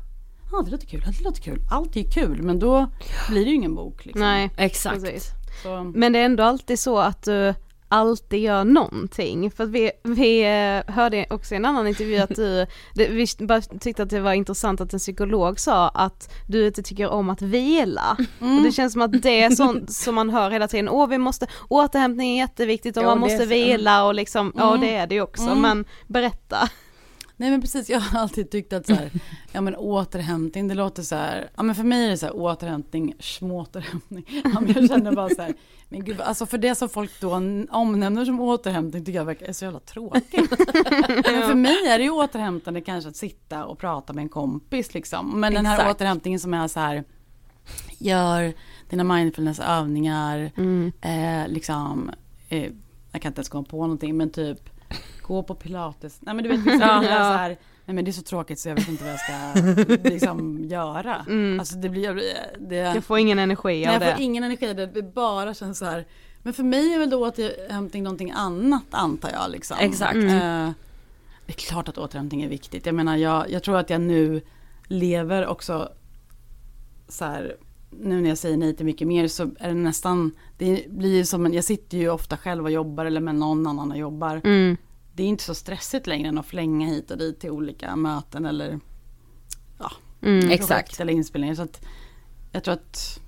[SPEAKER 3] ja det låter kul, det låter kul, allt är kul, men då blir det ju ingen bok. Liksom.
[SPEAKER 2] Nej,
[SPEAKER 1] Exakt.
[SPEAKER 2] precis.
[SPEAKER 3] Så,
[SPEAKER 2] Men det är ändå alltid så att du alltid gör någonting. För vi, vi eh, hörde också i en annan intervju att du, vi bara tyckte att det var intressant att en psykolog sa att du inte tycker om att vila.
[SPEAKER 1] Mm.
[SPEAKER 2] Och det känns som att det är sånt som man hör hela tiden, åh vi måste, återhämtning är jätteviktigt och
[SPEAKER 1] Ja,
[SPEAKER 2] man måste vila och liksom, ja
[SPEAKER 3] Mm.
[SPEAKER 2] det är det ju också,
[SPEAKER 3] Mm.
[SPEAKER 2] men berätta.
[SPEAKER 3] Nej men precis, jag har alltid tyckt att så här, ja men återhämtning, det låter så här, ja men för mig är det så här återhämtning, småterhämtning. Ja, men jag känner bara så här, men gud, alltså för det som folk då omnämner som återhämtning tycker jag verkar är så jävla tråkigt. men för mig är det ju återhämtande kanske att sitta och prata med en kompis liksom. Men den här
[SPEAKER 1] Exakt.
[SPEAKER 3] återhämtningen som är så här, gör dina mindfulnessövningar, eh, liksom, eh, jag kan inte ens komma på någonting, men typ gå på pilates. Nej men du vet, vissa
[SPEAKER 1] Ja,
[SPEAKER 3] blir
[SPEAKER 1] ja.
[SPEAKER 3] så här, nej men det är så tråkigt så jag vet inte vad jag ska liksom göra. Alltså det blir, jag det,
[SPEAKER 2] Jag får ingen energi
[SPEAKER 3] nej,
[SPEAKER 2] av
[SPEAKER 3] jag
[SPEAKER 2] det.
[SPEAKER 3] får ingen energi, det bara känns så här. Men för mig är väl då återhämtning någonting annat antar jag liksom.
[SPEAKER 1] Exakt.
[SPEAKER 3] Eh, det är klart att återhämtning är viktigt. Jag menar jag, jag tror att jag nu lever också så här, nu när jag säger nej till mycket mer så är det nästan, det blir ju som en, jag sitter ju ofta själv och jobbar eller med någon annan och jobbar.
[SPEAKER 2] Mm.
[SPEAKER 3] Det är inte så stressigt längre än att flänga hit och dit till olika möten eller ja,
[SPEAKER 2] Mm.
[SPEAKER 1] Exakt.
[SPEAKER 3] projekt eller inspelningar. Så att jag tror att,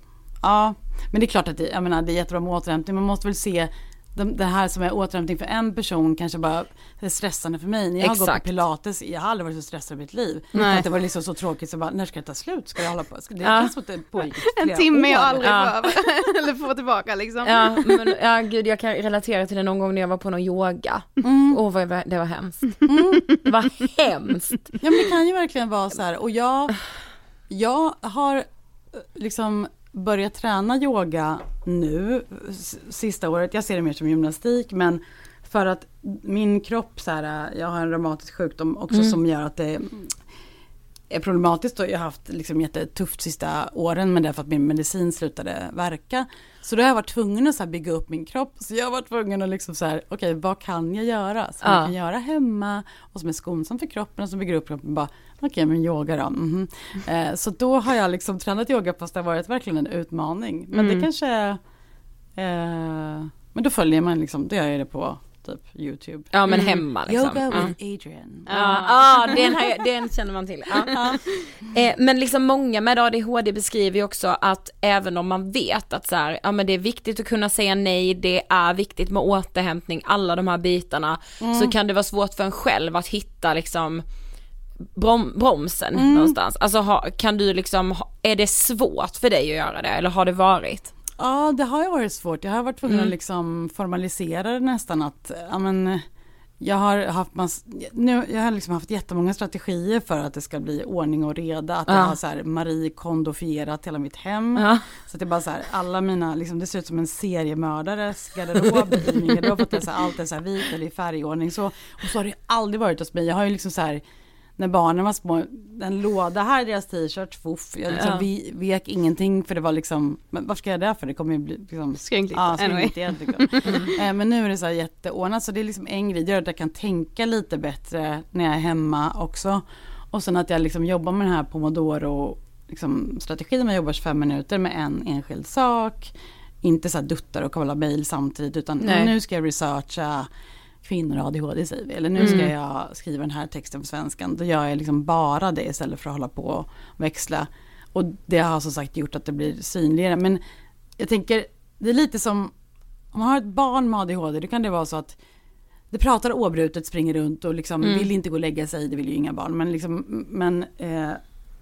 [SPEAKER 3] ja, men det är klart att det, jag menar, det är jättebra med återhämtning. Man måste väl se det här som är återhämtning för en person kanske bara är stressande för mig. När jag har gått
[SPEAKER 1] Exakt.
[SPEAKER 3] på pilates, jag har aldrig varit så stressad i mitt liv. Att det var liksom så tråkigt så bara, när ska det ta slut? Ska jag hålla på? Ska- Det
[SPEAKER 1] Ja.
[SPEAKER 3] känns som att det pågick
[SPEAKER 2] En timme jag
[SPEAKER 3] år.
[SPEAKER 2] aldrig
[SPEAKER 1] Ja.
[SPEAKER 2] eller får tillbaka liksom.
[SPEAKER 1] Ja, men ja gud jag kan relatera till det någon gång när jag var på någon yoga. Åh vad jag- det var hemskt. Det var hemskt.
[SPEAKER 3] Ja men det kan ju verkligen vara så här och jag, jag har eh, liksom börjat träna yoga nu, sista året, jag ser det mer som gymnastik men för att min kropp så här, jag har en reumatisk sjukdom också som gör att det problematiskt och jag har haft liksom jättetufft sista åren men det för att min medicin slutade verka. Så då har jag varit tvungen att så bygga upp min kropp. Så jag har varit tvungen att liksom så här, okej vad kan jag göra? Som
[SPEAKER 1] Ja.
[SPEAKER 3] jag kan göra hemma och som är skonsamt för kroppen och som bygger upp kroppen. Bara, okej men yoga då. mhm. Eh, så då har jag liksom tränat yoga fast det har varit verkligen en utmaning. Men det kanske eh, men då följer man liksom, då gör jag det på typ YouTube.
[SPEAKER 1] Ja men hemma liksom.
[SPEAKER 3] Yoga
[SPEAKER 1] Ja.
[SPEAKER 3] with Adrian.
[SPEAKER 1] Ja, ah, den, här, den känner man till. Ja. Eh, men liksom många med ADHD beskriver ju också att även om man vet att så här, ja men det är viktigt att kunna säga nej, det är viktigt med återhämtning, alla de här bitarna, så kan det vara svårt för en själv att hitta liksom brom, bromsen någonstans. Alltså ha, kan du liksom, ha- är det svårt för dig att göra det eller har det varit?
[SPEAKER 3] Ja, det har ju varit svårt. Jag har varit tvungen
[SPEAKER 1] Mm.
[SPEAKER 3] att liksom formalisera det nästan att, ja men, jag har haft mass, nu, jag har liksom haft jättemånga strategier för att det ska bli ordning och reda. Att jag
[SPEAKER 1] Ja.
[SPEAKER 3] har så här Marie kondofierat hela mitt hem.
[SPEAKER 1] Ja.
[SPEAKER 3] Så att det är bara så här, alla mina, liksom, det ser ut som en seriemördares garderob i min garderob. För att det är så här, allt är så här vit eller i färgordning. Så, och så har det aldrig varit hos mig. Jag har ju liksom så här, när barnen var små, en låda här i deras t-shirt, fuff, jag liksom
[SPEAKER 1] Ja.
[SPEAKER 3] vi, vek ingenting för det var liksom, men varför ska jag det för? Det kommer ju bli liksom
[SPEAKER 2] Skrynkligt.
[SPEAKER 3] Ja,
[SPEAKER 2] anyway.
[SPEAKER 3] skrynkligt eh, Men nu är det så här jätteordnat så det är liksom en grej, det gör att jag kan tänka lite bättre när jag är hemma också. Och sen att jag liksom jobbar med den här pomodoro liksom, strategin, man jobbar 25 minuter med en enskild sak. Inte så här duttar och kolla mejl samtidigt utan
[SPEAKER 1] Nej.
[SPEAKER 3] nu ska jag researcha kvinnor och ADHD säger vi. Eller nu ska
[SPEAKER 1] Mm.
[SPEAKER 3] jag skriva den här texten på svenskan. Då gör jag liksom bara det istället för att hålla på och växla. Och det har som sagt gjort att det blir synligare. Men jag tänker, det är lite som om man har ett barn med ADHD, då kan det vara så att det pratar oavbrutet, springer runt och liksom
[SPEAKER 1] Mm.
[SPEAKER 3] vill inte gå och lägga sig, det vill ju inga barn, men, liksom, men eh,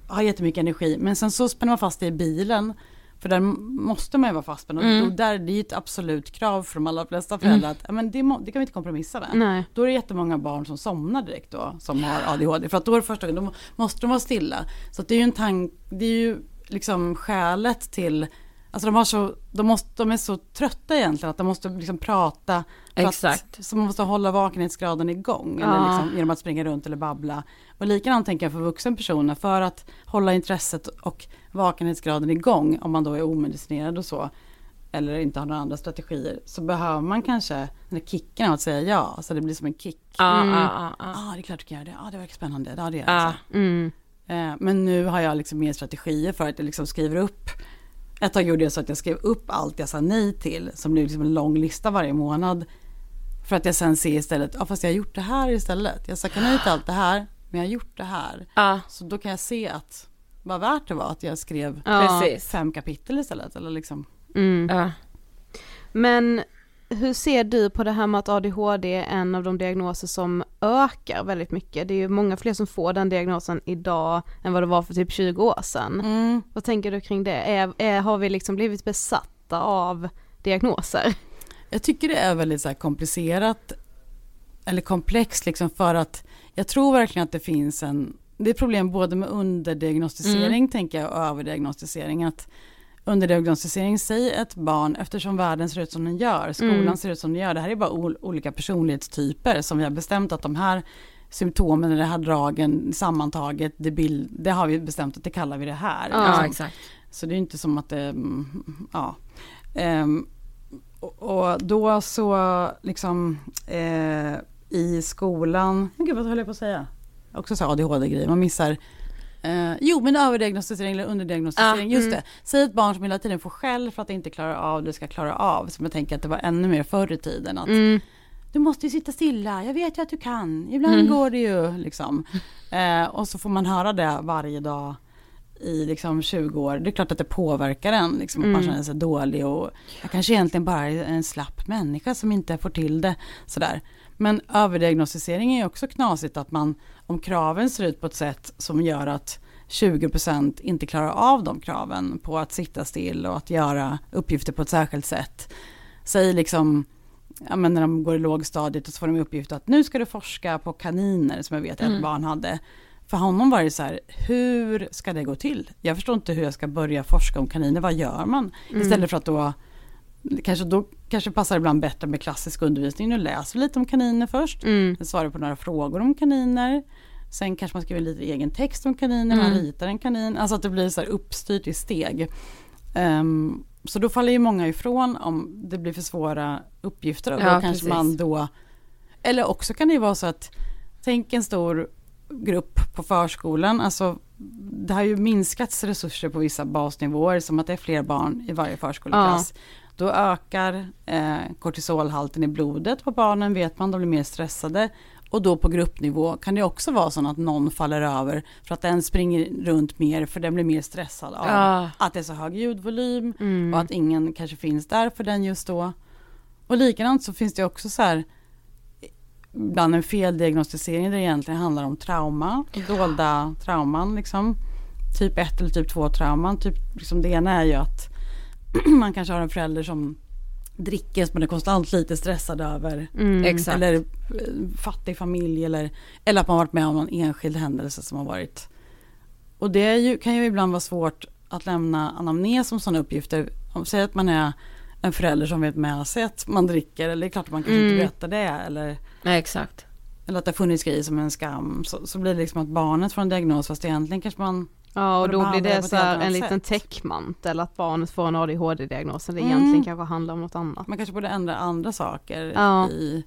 [SPEAKER 3] har jättemycket energi. Men sen så spänner man fast det i bilen, för där måste man ju vara fastspänd. Och-
[SPEAKER 1] Mm.
[SPEAKER 3] Och där, det är ett absolut krav för de allra flesta föräldrar att men det, det kan vi inte kompromissa med.
[SPEAKER 2] Nej.
[SPEAKER 3] Då är det jättemånga barn som somnar direkt då, som har ADHD. För att då är det första gången, då måste de vara stilla. Så det är ju en tank, det är ju liksom skälet till Alltså de, har så, de, måste, de är så trötta egentligen att de måste liksom prata.
[SPEAKER 1] Exakt.
[SPEAKER 3] Att, så man måste hålla vakenhetsgraden igång. Eller liksom, genom att springa runt eller babbla. Och likadant tänker jag för vuxen personer. För att hålla intresset och vakenhetsgraden igång. Om man då är omedicinerad och så. Eller inte har några andra strategier. Så behöver man kanske den där kicken av att säga ja. Så det blir som en kick.
[SPEAKER 1] Ja,
[SPEAKER 2] Mm.
[SPEAKER 1] ja, ja,
[SPEAKER 3] Ja,
[SPEAKER 1] ja.
[SPEAKER 3] ah, det är klart du kan göra det. Ja, ah, det verkar spännande. Ja, det är
[SPEAKER 1] Ja.
[SPEAKER 3] det.
[SPEAKER 2] Mm.
[SPEAKER 3] Eh, Men nu har jag liksom mer strategier för att jag liksom skriver upp. Ett tag gjorde jag så att jag skrev upp allt jag sa nej till. Som blev liksom en lång lista varje månad. För att jag sen ser istället, ja fast jag har gjort det här istället. Jag sa nej till allt det här, men jag har gjort det här.
[SPEAKER 1] ja.
[SPEAKER 3] Så då kan jag se att vad värt det var att jag skrev
[SPEAKER 2] Ja.
[SPEAKER 3] Fem kapitel istället. Eller liksom.
[SPEAKER 2] Mm.
[SPEAKER 1] Ja.
[SPEAKER 2] Men hur ser du på det här med att ADHD är en av de diagnoser som ökar väldigt mycket? Det är ju många fler som får den diagnosen idag än vad det var för typ 20 år sedan.
[SPEAKER 3] Mm.
[SPEAKER 2] Vad tänker du kring det? Är, är, har vi liksom blivit besatta av diagnoser?
[SPEAKER 3] Jag tycker det är väldigt så här komplicerat eller komplext liksom för att jag tror verkligen att det finns en, det är problem både med underdiagnostisering tänker jag och överdiagnostisering. Att underdiagnostisering, säg ett barn, eftersom världen ser ut som den gör, skolan
[SPEAKER 2] Mm.
[SPEAKER 3] ser ut som den gör, det här är bara ol- olika personlighetstyper som vi har bestämt att de här symptomen, eller de här dragen sammantaget, det, bild, det har vi bestämt att det kallar vi det här.
[SPEAKER 2] Ja,
[SPEAKER 3] liksom.
[SPEAKER 1] exakt.
[SPEAKER 3] Så det är inte som att det, mm, ja. Ehm, och, och då så liksom eh, i skolan, gud vad höll jag på att säga? Också så ADHD-grejer, man missar Eh, jo men överdiagnostisering eller underdiagnostisering,
[SPEAKER 1] Ja,
[SPEAKER 3] just
[SPEAKER 1] mm.
[SPEAKER 3] det. Säg ett barn som hela tiden får skäll för att det inte klarar av det ska klara av. Som jag tänker att det var ännu mer förr i tiden. Att
[SPEAKER 2] Mm.
[SPEAKER 3] du måste ju sitta stilla, jag vet ju att du kan, ibland
[SPEAKER 1] Mm.
[SPEAKER 3] går det ju liksom. Eh, och så får man höra det varje dag i liksom 20 år. Det är klart att det påverkar en, liksom, att man
[SPEAKER 2] Mm.
[SPEAKER 3] känner sig dålig och jag kanske egentligen bara är en slapp människa som inte får till det. Sådär. Men överdiagnostisering är ju också knasigt att man, om kraven ser ut på ett sätt som gör att 20% inte klarar av de kraven på att sitta still och att göra uppgifter på ett särskilt sätt. Säg liksom, ja men när de går i lågstadiet och så får de uppgift att nu ska du forska på kaniner som jag vet att ett barn hade. För honom var det så här, hur ska det gå till? Jag förstår inte hur jag ska börja forska om kaniner, vad gör man? Istället för att då, kanske då kanske passar ibland bättre med klassisk undervisning, nu läser vi lite om kaniner först,
[SPEAKER 2] Mm.
[SPEAKER 3] svarar på några frågor om kaniner, sen kanske man skriver lite egen text om kaniner, man ritar en kanin, alltså att det blir så här uppstyrt i steg. Ehm, så då faller ju många ifrån om det blir för svåra uppgifter och då
[SPEAKER 1] Ja,
[SPEAKER 3] kanske
[SPEAKER 1] precis.
[SPEAKER 3] man då, eller också kan det ju vara så att, tänk en stor grupp på förskolan, alltså det har ju minskats resurser på vissa basnivåer som att det är fler barn i varje förskoleklass. Då ökar eh, kortisolhalten i blodet på barnen vet man, de blir mer stressade. Och då på gruppnivå kan det också vara så att någon faller över för att den springer runt mer för den blir mer stressad av
[SPEAKER 1] Ja.
[SPEAKER 3] att det är så hög ljudvolym
[SPEAKER 2] Mm.
[SPEAKER 3] och att ingen kanske finns där för den just då. Och likadant så finns det också så här ibland en feldiagnostisering där det egentligen handlar om trauma, dolda trauman liksom. Typ 1 eller typ 2 trauman. Typ, liksom det ena är ju att man kanske har en förälder som dricker som man är konstant lite stressad över.
[SPEAKER 2] Mm.
[SPEAKER 3] Eller eh, fattig familj eller, eller att man varit med om någon enskild händelse som har varit. Och det ju, kan ju ibland vara svårt att lämna anamnes om sådana uppgifter. Om, säg att man är en förälder som vet med sig att man dricker, eller det är klart att man kanske
[SPEAKER 2] Mm.
[SPEAKER 3] inte berättar det. Eller,
[SPEAKER 1] Nej, exakt.
[SPEAKER 3] eller att det har funnits grejer som en skam, så, så blir det liksom att barnet får en diagnos fast egentligen kanske man
[SPEAKER 2] Ja och
[SPEAKER 3] Och
[SPEAKER 2] då blir
[SPEAKER 3] det
[SPEAKER 2] så en liten täckmantel att barnet får en ADHD-diagnos när det
[SPEAKER 3] Mm.
[SPEAKER 2] egentligen kanske handlar om något annat.
[SPEAKER 3] Man kanske borde ändra andra saker
[SPEAKER 2] Ja.
[SPEAKER 3] i...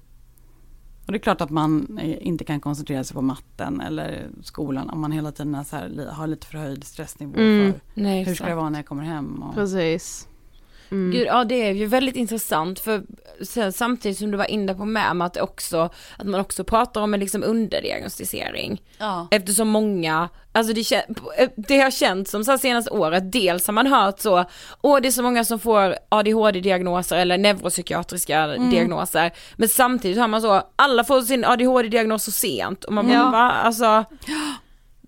[SPEAKER 3] Och det är klart att man eh, inte kan koncentrera sig på matten eller skolan om man hela tiden så här, har lite förhöjd stressnivå
[SPEAKER 2] Mm.
[SPEAKER 3] för
[SPEAKER 1] Nej,
[SPEAKER 3] hur ska det vara när jag kommer hem. Och,
[SPEAKER 2] Precis. Mm.
[SPEAKER 1] Gud, ja det är ju väldigt intressant för samtidigt som du var inne på med, med att, också, att man också pratar om en liksom underdiagnostisering.
[SPEAKER 3] ja.
[SPEAKER 1] Eftersom många, alltså det, det har känts som så senaste året, dels har man hört så, åh det är så många som får ADHD-diagnoser eller neuropsykiatriska diagnoser, men samtidigt har man så, alla får sin ADHD-diagnos så sent och man bara,
[SPEAKER 2] Ja.
[SPEAKER 1] va? Alltså,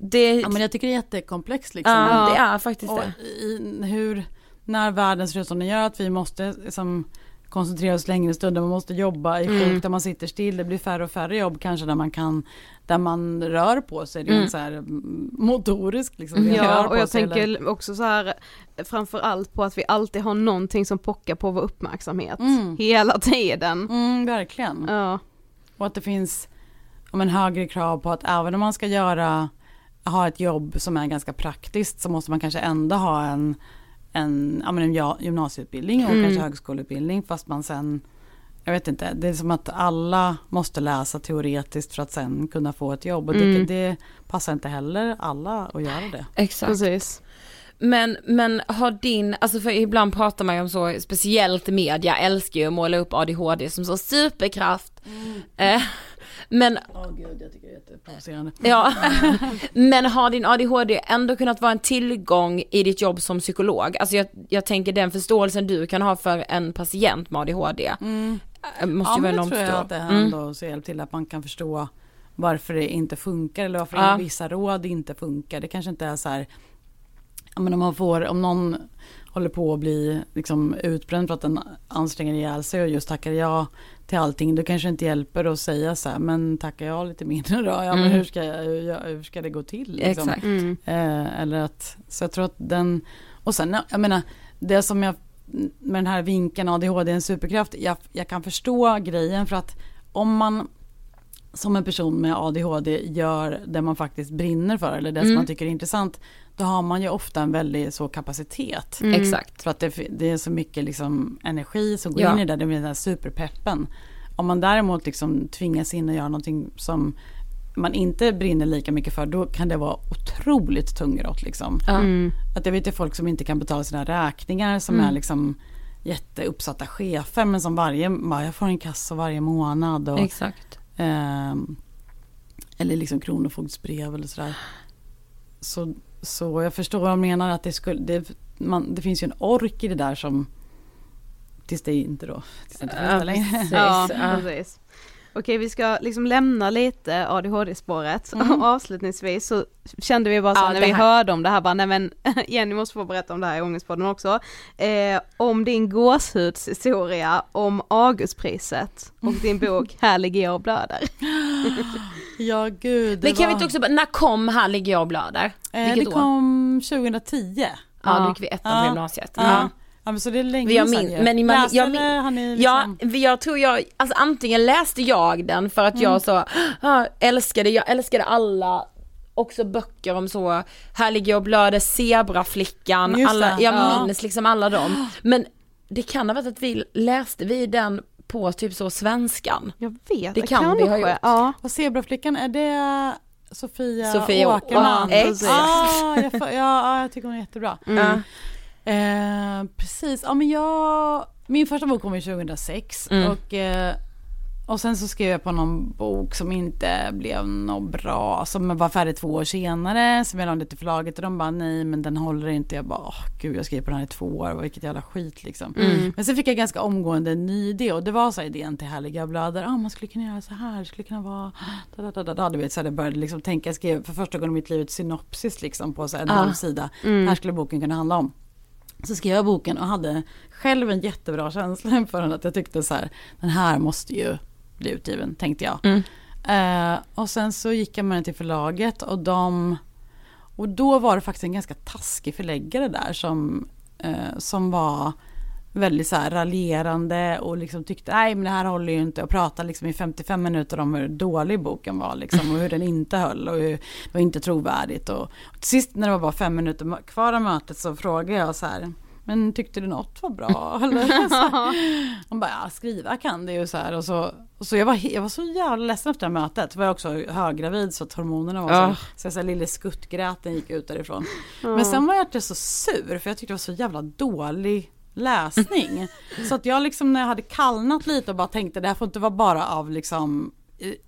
[SPEAKER 1] det,
[SPEAKER 3] ja men jag tycker det är jättekomplext liksom.
[SPEAKER 1] ja, det är faktiskt
[SPEAKER 3] och
[SPEAKER 1] det.
[SPEAKER 3] i, hur, när världen ser ut som den gör, att vi måste liksom, koncentrera oss längre stunder, man måste jobba i sjuk där man sitter still, det blir färre och färre jobb kanske där man kan, där man rör på sig rent så här mm, motoriskt liksom.
[SPEAKER 2] Ja och jag tänker
[SPEAKER 3] eller-
[SPEAKER 2] också så här framför allt på att vi alltid har någonting som pockar på vår uppmärksamhet
[SPEAKER 3] Mm.
[SPEAKER 2] hela tiden.
[SPEAKER 3] Mm, verkligen.
[SPEAKER 2] Ja.
[SPEAKER 3] Och att det finns om en högre krav på att även om man ska göra, ha ett jobb som är ganska praktiskt så måste man kanske ändå ha en, en, ja, men en gymnasieutbildning och
[SPEAKER 2] Mm.
[SPEAKER 3] kanske högskoleutbildning fast man sen, jag vet inte, det är som att alla måste läsa teoretiskt för att sen kunna få ett jobb och
[SPEAKER 2] Mm.
[SPEAKER 3] det, det passar inte heller alla att göra det.
[SPEAKER 1] Exakt.
[SPEAKER 2] Precis.
[SPEAKER 1] Men, men har din, alltså för ibland pratar man ju om så, speciellt media älskar ju att måla upp ADHD som så superkraft. Eh, men,
[SPEAKER 3] Åh gud, jag tycker det är jätteprovocerande.
[SPEAKER 1] ja, men har din ADHD ändå kunnat vara en tillgång i ditt jobb som psykolog? Alltså jag, jag tänker den förståelsen du kan ha för en patient med ADHD eh, måste
[SPEAKER 3] Ja
[SPEAKER 1] ju
[SPEAKER 3] det tror jag att det
[SPEAKER 1] Mm.
[SPEAKER 3] ändå så hjälpt till att man kan förstå varför det inte funkar eller varför
[SPEAKER 1] Ja.
[SPEAKER 3] vissa råd inte funkar. Det kanske inte är så här, men om man får, om någon håller på att bli liksom utbränd för att den anstränger ihjäl sig och just tackar ja till allting, då kanske det inte hjälper att säga så här, men tackar jag lite mindre då, ja men
[SPEAKER 1] Mm.
[SPEAKER 3] hur ska, jag, hur ska det gå till? Liksom?
[SPEAKER 1] Exakt.
[SPEAKER 2] Mm.
[SPEAKER 3] Eh, eller att, så jag tror att den, och sen, jag menar, det som jag, med den här vinkeln ADHD är en superkraft, jag, jag kan förstå grejen för att om man som en person med ADHD gör det man faktiskt brinner för eller det som
[SPEAKER 1] Mm.
[SPEAKER 3] man tycker är intressant, då har man ju ofta en väldig så kapacitet.
[SPEAKER 2] Mm.
[SPEAKER 1] Exakt.
[SPEAKER 3] För att det, det är så mycket liksom energi som går
[SPEAKER 1] Ja.
[SPEAKER 3] in i det, det blir den här superpeppen. Om man däremot liksom tvingas in och göra någonting som man inte brinner lika mycket för, då kan det vara otroligt tungrott liksom.
[SPEAKER 2] Mm.
[SPEAKER 3] Att jag vet ju folk som inte kan betala sina räkningar som
[SPEAKER 1] Mm.
[SPEAKER 3] är liksom jätteuppsatta chefer men som varje, jag får en kassa varje månad och
[SPEAKER 1] Exakt.
[SPEAKER 3] Ehm, eller liksom kronofogdsbrev eller sådär. Så, så jag förstår vad jag menar att det, skulle, det, man, det finns ju en ork i det där som tills det inte då, tills det inte
[SPEAKER 1] Ja,
[SPEAKER 3] längre.
[SPEAKER 1] precis.
[SPEAKER 2] Ja. precis. Okej, vi ska liksom lämna lite ADHD-spåret.
[SPEAKER 3] Mm.
[SPEAKER 2] Avslutningsvis så kände vi bara så
[SPEAKER 1] Ja,
[SPEAKER 2] när vi
[SPEAKER 1] här-
[SPEAKER 2] hörde om det här, bara nej men Jenny måste få berätta om det här i Ångestpodden också. Eh, om din gåshudshistoria om Augustpriset och din bok Här ligger jag och blöder.
[SPEAKER 3] Ja gud. det
[SPEAKER 1] Men kan
[SPEAKER 3] var,
[SPEAKER 1] vi inte också, bara- när kom Här ligger jag och blöder?
[SPEAKER 3] eh,
[SPEAKER 1] Vilket
[SPEAKER 3] Det
[SPEAKER 1] år?
[SPEAKER 3] kom 2010.
[SPEAKER 1] Ja,
[SPEAKER 2] Ja.
[SPEAKER 1] då gick vi ettan på
[SPEAKER 3] Ja.
[SPEAKER 1] gymnasiet.
[SPEAKER 3] Ja.
[SPEAKER 1] Ja.
[SPEAKER 3] ja men så det är länge sedan
[SPEAKER 1] min-
[SPEAKER 3] ju.
[SPEAKER 1] men man-
[SPEAKER 3] Läste
[SPEAKER 1] jag min-
[SPEAKER 3] eller ni
[SPEAKER 1] Ja,
[SPEAKER 3] liksom...
[SPEAKER 1] jag tror jag, alltså antingen läste jag den för att jag så, ah, älskade, jag älskade alla också böcker om så, här ligger jag och blöder, zebraflickan,
[SPEAKER 3] Just
[SPEAKER 1] alla, jag
[SPEAKER 3] ja.
[SPEAKER 1] minns liksom alla dem. Men det kan ha varit att vi läste vi den på typ så svenskan.
[SPEAKER 2] Jag vet,
[SPEAKER 1] Det kan vi ha gjort.
[SPEAKER 2] Ja.
[SPEAKER 3] Och zebraflickan, är det Sofia,
[SPEAKER 1] Sofia
[SPEAKER 3] Åkerman?
[SPEAKER 1] ja, exakt.
[SPEAKER 3] Ah, jag, ja, ja, jag tycker hon är jättebra.
[SPEAKER 1] Ja.
[SPEAKER 3] Eh, precis, ja men jag, min första bok kom ju 2006
[SPEAKER 1] Mm.
[SPEAKER 3] och, eh, och sen så skrev jag på någon bok som inte blev något bra, som var färdig två år senare, som jag la till förlaget och de bara nej men den håller inte. Jag bara, åh, gud jag skrev på den här i två år, vilket jävla skit liksom.
[SPEAKER 1] Mm.
[SPEAKER 3] Men sen fick jag ganska omgående en ny idé och det var så här idén till Härliga blöder, ah, man skulle kunna göra så här, det skulle kunna vara, da, da, da, da, da. du vet så det började liksom tänka, jag skrev för första gången i mitt liv ett synopsis liksom på så här en
[SPEAKER 1] Ah.
[SPEAKER 3] halv sida, här skulle boken kunna handla om. Så skrev jag boken och hade själv en jättebra känsla inför den. Att jag tyckte så här, den här måste ju bli utgiven, tänkte jag.
[SPEAKER 1] Mm.
[SPEAKER 3] Eh, och sen så gick jag med den till förlaget och de... Och då var det faktiskt en ganska taskig förläggare där som, eh, som var väldigt så här raljerande och liksom tyckte nej men det här håller ju inte och pratade liksom i 55 minuter om hur dålig boken var liksom och hur den inte höll och hur det var inte trovärdigt och, och till sist när det var bara fem minuter kvar av mötet så frågade jag så här men tyckte du något var bra? Eller? Så hon bara, ja skriva kan det ju så här. Och så, och så jag, var, jag var så jävla ledsen efter det här mötet. Jag var också höggravid så att hormonerna var
[SPEAKER 2] Ja.
[SPEAKER 3] så, så jag så här, lille skuttgräten gick ut därifrån. Men sen var jag inte så sur för jag tyckte det var så jävla dålig läsning. så att jag liksom när jag hade kallnat lite och bara tänkte det här får inte vara bara av liksom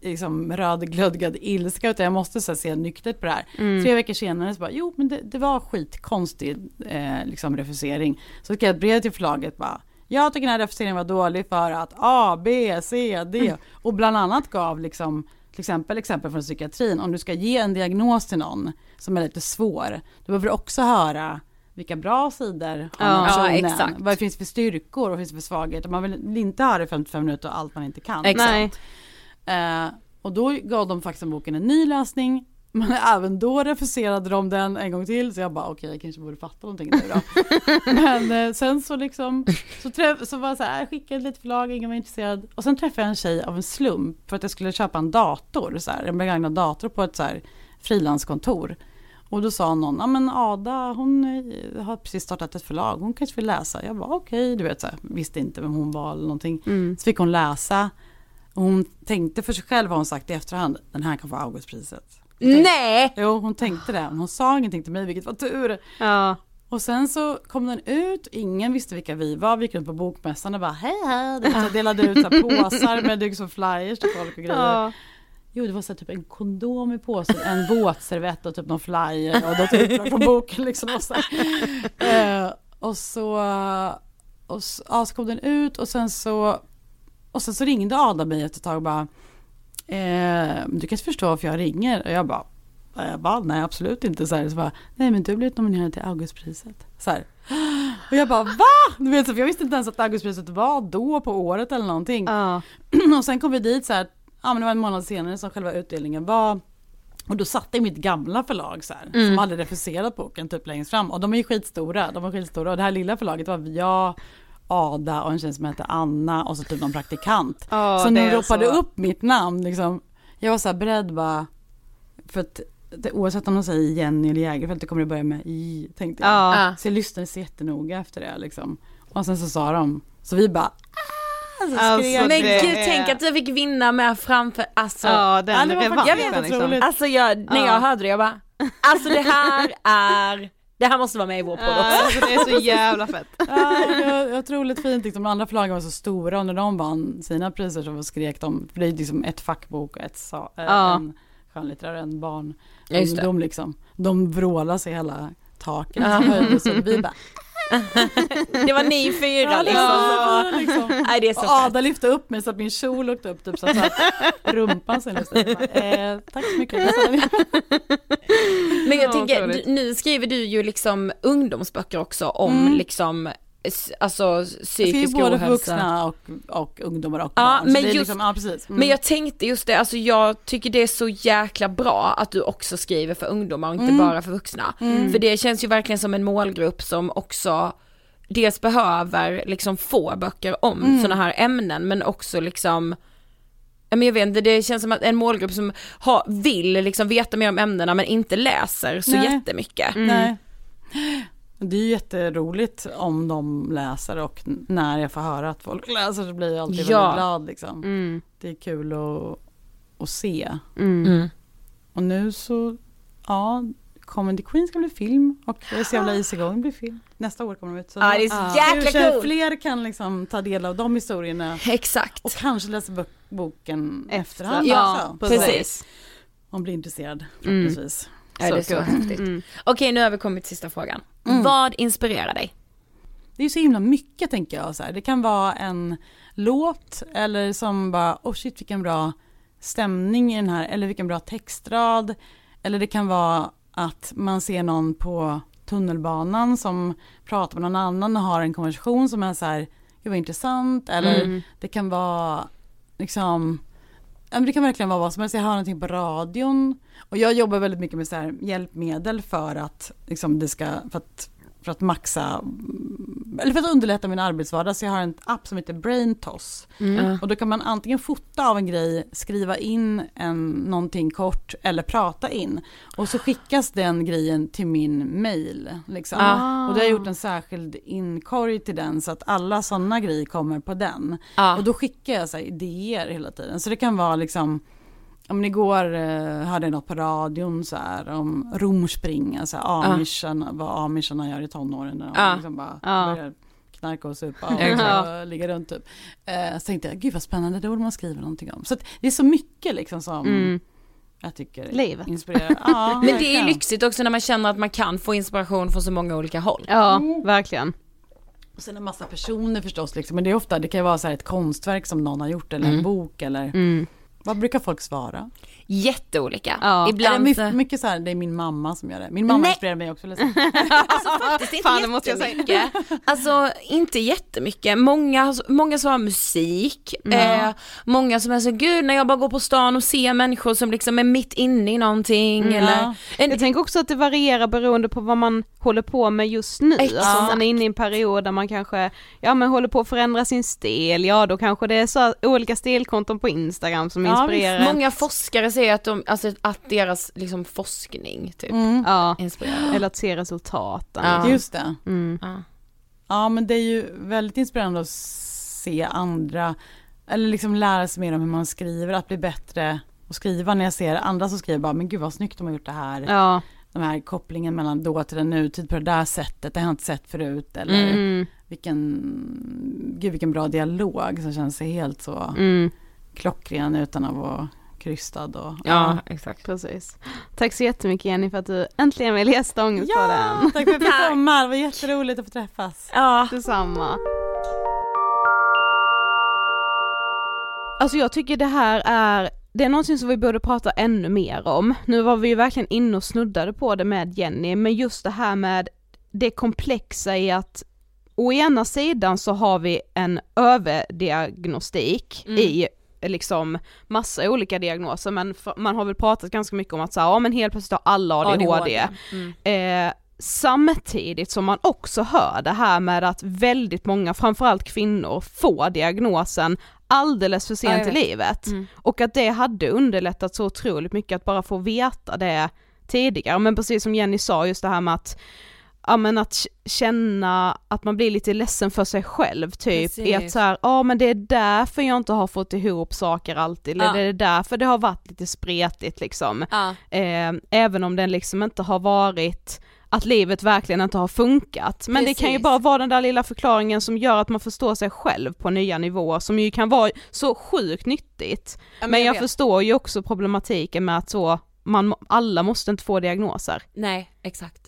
[SPEAKER 3] liksom rödglödgad ilska utan jag måste så här, se nyktert på det här. Tre veckor senare så bara, jo men det, det var skitkonstig eh, liksom refusering. Så skrev jag ett brev till förlaget bara, jag tycker den här refuseringen var dålig för att A, B, C, D och bland annat gav liksom till exempel exempel från psykiatrin, om du ska ge en diagnos till någon som är lite svår, då behöver du också höra vilka bra sidor har
[SPEAKER 2] Ja,
[SPEAKER 3] den
[SPEAKER 1] ja,
[SPEAKER 3] personen,
[SPEAKER 1] exakt.
[SPEAKER 3] vad det finns för styrkor och vad det finns för svagheter. Man vill inte höra i 55 minuter och allt man inte kan.
[SPEAKER 1] Exakt.
[SPEAKER 2] Nej.
[SPEAKER 3] Eh, och då gav de faktiskt boken en ny läsning. Men även då refuserade de den en gång till. Så jag bara okej, jag kanske borde fatta någonting nu då. Men eh, sen så liksom, så, träff, så var jag så här, jag skickade lite förlag, ingen var intresserad. Och sen träffade jag en tjej av en slump för att jag skulle köpa en dator, så här, en begagnad dator på ett så här frilanskontor. Och då sa någon, ja men Ada hon eh, har precis startat ett förlag, hon kanske vill läsa. Jag bara okej, du vet så här, visste inte vem hon var eller någonting. Så fick hon läsa. Och hon tänkte för sig själv har hon sagt i efterhand, den här kan få Augustpriset.
[SPEAKER 1] Nej!
[SPEAKER 3] Jo, hon tänkte det. Men hon sa ingenting till mig, vilket var tur.
[SPEAKER 2] Ja.
[SPEAKER 3] Och sen så kom den ut, ingen visste vilka vi var, vi gick runt på bokmässan och bara hej hej, delade ut så här påsar med liksom flyers till folk och grejer.
[SPEAKER 2] Ja.
[SPEAKER 3] Jo det var så typ en kondom i påsen, en våtservett och typ någon flyer och typ från boken liksom. Och så, eh, och så, och så, ja, så kom den ut och sen så, och sen så ringde Adam mig efter ett tag och bara eh, du kan inte förstå varför jag ringer och jag bara jag bara, nej absolut inte så här, så bara, nej men du har blivit nominerad till Augustpriset. Så här. Och jag bara va? Du vet, så, jag visste inte ens att Augustpriset var då på året eller någonting.
[SPEAKER 2] Ja.
[SPEAKER 3] Och sen kom vi dit så här, ja men det var en månad senare som själva utdelningen var. Och då satt i mitt gamla förlag så här, som hade refuserat boken typ längst fram. Och de är ju skitstora, de var skitstora. Och det här lilla förlaget var jag, Ada och en tjej som hette Anna och så typ någon praktikant.
[SPEAKER 2] Ja,
[SPEAKER 3] så
[SPEAKER 2] det
[SPEAKER 3] när de ropade
[SPEAKER 2] så.
[SPEAKER 3] upp mitt namn liksom, jag var så här beredd bara, för att det, oavsett om de säger Jenny eller Jägerfeld, det kommer det börja med J, tänkte jag.
[SPEAKER 2] Ja.
[SPEAKER 1] Ja.
[SPEAKER 3] Så jag lyssnade så jättenoga efter det liksom. Och sen så sa de, så vi bara, ah, så
[SPEAKER 2] Alltså,
[SPEAKER 1] Men
[SPEAKER 2] det
[SPEAKER 1] gud,
[SPEAKER 2] är-
[SPEAKER 1] tänk att du fick vinna med framför, alltså.
[SPEAKER 2] Ja, den
[SPEAKER 3] Ja, det var faktiskt
[SPEAKER 2] revanschen
[SPEAKER 3] jätteroligt.
[SPEAKER 2] liksom.
[SPEAKER 1] Alltså jag, när jag hörde det jag bara, alltså det här är, det här måste vara med i vår podd
[SPEAKER 2] Ja,
[SPEAKER 1] också.
[SPEAKER 2] alltså, det är så jävla fett.
[SPEAKER 3] Ja, jag, jag tror lite fint liksom. De andra förlagen var så stora och när de vann sina priser så skrek de, för det är liksom ett fackbok och ett sa, äh,
[SPEAKER 2] Ja.
[SPEAKER 3] en skönlitterär och en barn.
[SPEAKER 1] Ja, det.
[SPEAKER 3] De liksom, de vrålade sig hela taket höjdes och vi bara,
[SPEAKER 1] Det var ni fyra liksom.
[SPEAKER 3] ja, liksom.
[SPEAKER 1] Nej det är så
[SPEAKER 3] Och. Ada lyfte upp mig så att min kjol åkte upp typ så att, rumpan sen eh, Tack så mycket.
[SPEAKER 1] Men jag
[SPEAKER 2] Ja,
[SPEAKER 1] tänker, nu skriver du ju liksom ungdomsböcker också om
[SPEAKER 3] Mm.
[SPEAKER 1] liksom, alltså psykisk
[SPEAKER 3] både för
[SPEAKER 1] ohälsa.
[SPEAKER 3] vuxna och, och ungdomar och
[SPEAKER 1] Ja,
[SPEAKER 3] barn.
[SPEAKER 1] Men
[SPEAKER 3] det är
[SPEAKER 1] just-
[SPEAKER 3] liksom, ja, precis. Mm.
[SPEAKER 1] Men jag tänkte just det, alltså jag tycker det är så jäkla bra att du också skriver för ungdomar och inte
[SPEAKER 3] Mm.
[SPEAKER 1] bara för vuxna. För det känns ju verkligen som en målgrupp som också dels behöver liksom få böcker om
[SPEAKER 3] Mm.
[SPEAKER 1] sådana här ämnen men också liksom men jag vet inte, det känns som att en målgrupp som har, vill liksom veta mer om ämnena men inte läser så
[SPEAKER 3] Nej.
[SPEAKER 1] jättemycket.
[SPEAKER 3] Nej. Det är ju jätteroligt om de läser och när jag får höra att folk läser så blir jag alltid
[SPEAKER 1] Ja.
[SPEAKER 3] väldigt glad liksom.
[SPEAKER 2] Mm.
[SPEAKER 3] Det är kul att, att se.
[SPEAKER 2] Mm.
[SPEAKER 1] Mm.
[SPEAKER 3] Och nu så, ja, Comedy Queen ska bli film och så jävla easygoing blir film. Nästa år kommer de ut. Så
[SPEAKER 1] Ja, det är så jäkla
[SPEAKER 3] kanske
[SPEAKER 1] coolt.
[SPEAKER 3] Fler kan liksom ta del av de historierna
[SPEAKER 1] Exakt.
[SPEAKER 3] och kanske läsa bok- boken
[SPEAKER 2] Efter.
[SPEAKER 3] efterhand
[SPEAKER 1] Ja,
[SPEAKER 3] också.
[SPEAKER 1] precis.
[SPEAKER 3] Om blir intresserad förhoppningsvis.
[SPEAKER 1] Ja, det är så häftigt.
[SPEAKER 2] Mm.
[SPEAKER 1] Okej, nu har vi kommit till sista frågan.
[SPEAKER 3] Mm.
[SPEAKER 1] Vad inspirerar dig?
[SPEAKER 3] Det är ju så himla mycket tänker jag. Så här. Det kan vara en låt eller som bara, oh shit vilken bra stämning i den här, eller vilken bra textrad. Eller det kan vara att man ser någon på tunnelbanan som pratar med någon annan och har en konversation som är så här, gud vad intressant. Eller
[SPEAKER 2] Mm.
[SPEAKER 3] det kan vara liksom, det kan verkligen vara vad som helst. Jag hör någonting på radion. Och jag jobbar väldigt mycket med så här hjälpmedel för att liksom det ska, för att för att maxa, eller för att underlätta min arbetsvardag, så jag har en app som heter BrainToss.
[SPEAKER 1] Mm.
[SPEAKER 3] Och då kan man antingen fota av en grej, skriva in en, någonting kort eller prata in. Och så skickas den grejen till min mail. Liksom.
[SPEAKER 1] Ah.
[SPEAKER 3] Och då har jag gjort en särskild inkorg till den så att alla sådana grejer kommer på den.
[SPEAKER 1] Ja.
[SPEAKER 3] Och då skickar jag så här, idéer hela tiden. Så det kan vara liksom Ja, men igår eh, hade jag något på radion så här om romspringa, så här, amisharna, vad amisharna gör i tonåren när de
[SPEAKER 1] Ja.
[SPEAKER 3] liksom bara
[SPEAKER 2] Ja.
[SPEAKER 3] börjar knarka och supa och så ligga runt typ. Eh, så tänkte jag, gud vad spännande, det borde man skriva någonting om. Så att det är så mycket liksom som
[SPEAKER 2] Mm.
[SPEAKER 3] jag tycker
[SPEAKER 2] Livet.
[SPEAKER 3] inspirerar. Ja,
[SPEAKER 1] Men det är lyxigt också när man känner att man kan få inspiration från så många olika håll.
[SPEAKER 2] Ja, verkligen.
[SPEAKER 3] Och sen en massa personer förstås, liksom. men det är ofta, det kan ju vara så här ett konstverk som någon har gjort eller en
[SPEAKER 1] Mm.
[SPEAKER 3] bok eller
[SPEAKER 2] Mm.
[SPEAKER 3] Vad brukar folk svara?
[SPEAKER 1] Jätteolika.
[SPEAKER 2] Ja.
[SPEAKER 1] Ibland
[SPEAKER 3] mycket, mycket så här, det är min mamma som gör det. Min mamma
[SPEAKER 1] Nej.
[SPEAKER 3] inspirerar mig också. Liksom.
[SPEAKER 1] Alltså faktiskt inte
[SPEAKER 2] Fan, måste jag säga.
[SPEAKER 1] Alltså inte jättemycket. Många, många svarar musik. Eh, många som är så, gud när jag bara går på stan och ser människor som liksom är mitt inne i någonting
[SPEAKER 3] Mm,
[SPEAKER 1] eller
[SPEAKER 3] ja.
[SPEAKER 1] en,
[SPEAKER 2] Jag tänker också att det varierar beroende på vad man håller på med just nu.
[SPEAKER 1] Exakt.
[SPEAKER 2] Alltså om man är inne i en period där man kanske, ja men håller på att förändra sin stil, ja då kanske det är så olika stilkonton på Instagram som
[SPEAKER 3] Ja,
[SPEAKER 2] inspirerar en.
[SPEAKER 1] många forskare säger att, de, alltså, att deras liksom, forskning typ
[SPEAKER 3] Mm.
[SPEAKER 2] Ja,
[SPEAKER 1] inspirerar.
[SPEAKER 2] eller att se resultaten.
[SPEAKER 1] Ja.
[SPEAKER 3] Just det.
[SPEAKER 2] Mm.
[SPEAKER 1] Ja.
[SPEAKER 3] Ja men det är ju väldigt inspirerande att se andra, eller liksom lära sig mer om hur man skriver, att bli bättre att skriva när jag ser andra som skriver bara, men gud vad snyggt de har gjort det här.
[SPEAKER 2] Ja.
[SPEAKER 3] Den här kopplingen mellan dåtid och nutid på det där sättet, det har jag inte sett förut. Eller
[SPEAKER 2] Mm.
[SPEAKER 3] vilken, gud vilken bra dialog som känns helt så
[SPEAKER 2] Mm.
[SPEAKER 3] Klockren utan att vara krystad. Och,
[SPEAKER 1] Ja, exakt.
[SPEAKER 2] Precis. Tack så jättemycket Jenny för att du äntligen ville gästa Ångestpodden.
[SPEAKER 3] Ja, tack för att fick komma, det var jätteroligt att få träffas.
[SPEAKER 1] Ja.
[SPEAKER 2] Detsamma. Alltså jag tycker det här är, det är någonting som vi borde prata ännu mer om. Nu var vi ju verkligen inne och snuddade på det med Jenny, men just det här med det komplexa i att å ena sidan så har vi en överdiagnostik
[SPEAKER 1] Mm.
[SPEAKER 2] i liksom massa olika diagnoser men man har väl pratat ganska mycket om att så här, ja men helt plötsligt har alla ADHD.
[SPEAKER 1] Mm.
[SPEAKER 2] Eh, samtidigt som man också hör det här med att väldigt många, framförallt kvinnor, får diagnosen alldeles för
[SPEAKER 1] Ja,
[SPEAKER 2] sent
[SPEAKER 1] jag
[SPEAKER 2] i
[SPEAKER 1] vet.
[SPEAKER 2] livet.
[SPEAKER 1] Mm.
[SPEAKER 2] Och att det hade underlättat så otroligt mycket att bara få veta det tidigare. Men precis som Jenny sa, just det här med att Ja men att känna att man blir lite ledsen för sig själv typ, i att
[SPEAKER 1] Precis.
[SPEAKER 2] så här, ja men det är därför jag inte har fått ihop saker alltid, eller
[SPEAKER 1] Ja.
[SPEAKER 2] det är därför det har varit lite spretigt liksom.
[SPEAKER 1] Ja.
[SPEAKER 2] Eh, även om den liksom inte har varit att livet verkligen inte har funkat. Men det kan ju
[SPEAKER 1] Precis.
[SPEAKER 2] bara vara den där lilla förklaringen som gör att man förstår sig själv på nya nivåer som ju kan vara så sjukt nyttigt.
[SPEAKER 1] Ja,
[SPEAKER 2] men jag,
[SPEAKER 1] vet.
[SPEAKER 2] förstår ju också problematiken med att så, man, alla måste inte få diagnoser.
[SPEAKER 1] Nej, exakt.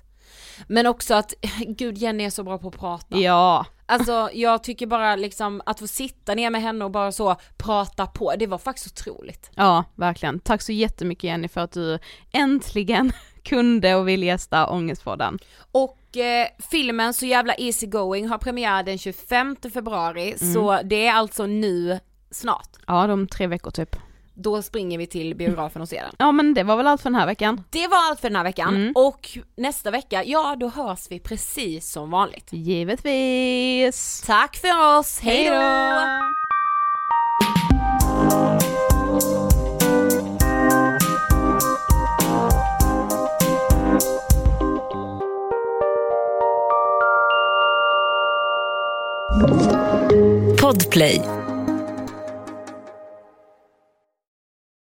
[SPEAKER 1] Men också att, gud Jenny är så bra på att prata.
[SPEAKER 2] Ja,
[SPEAKER 1] Alltså jag tycker bara liksom att få sitta ner med henne och bara så prata på, det var faktiskt otroligt.
[SPEAKER 2] ja verkligen. Tack så jättemycket Jenny för att du äntligen kunde och vill gästa Ångestpodden.
[SPEAKER 1] Och eh, filmen Så jävla easy going har premiär den 25 februari, så det är alltså nu snart.
[SPEAKER 2] Ja, de tre veckor typ.
[SPEAKER 1] Då springer vi till biografen och ser den.
[SPEAKER 2] Ja men det var väl allt för den här veckan.
[SPEAKER 1] Det var allt för den här veckan
[SPEAKER 2] Mm.
[SPEAKER 1] och nästa vecka, ja då hörs vi precis som vanligt.
[SPEAKER 2] Givetvis.
[SPEAKER 1] Tack för oss, hej då!
[SPEAKER 5] Podplay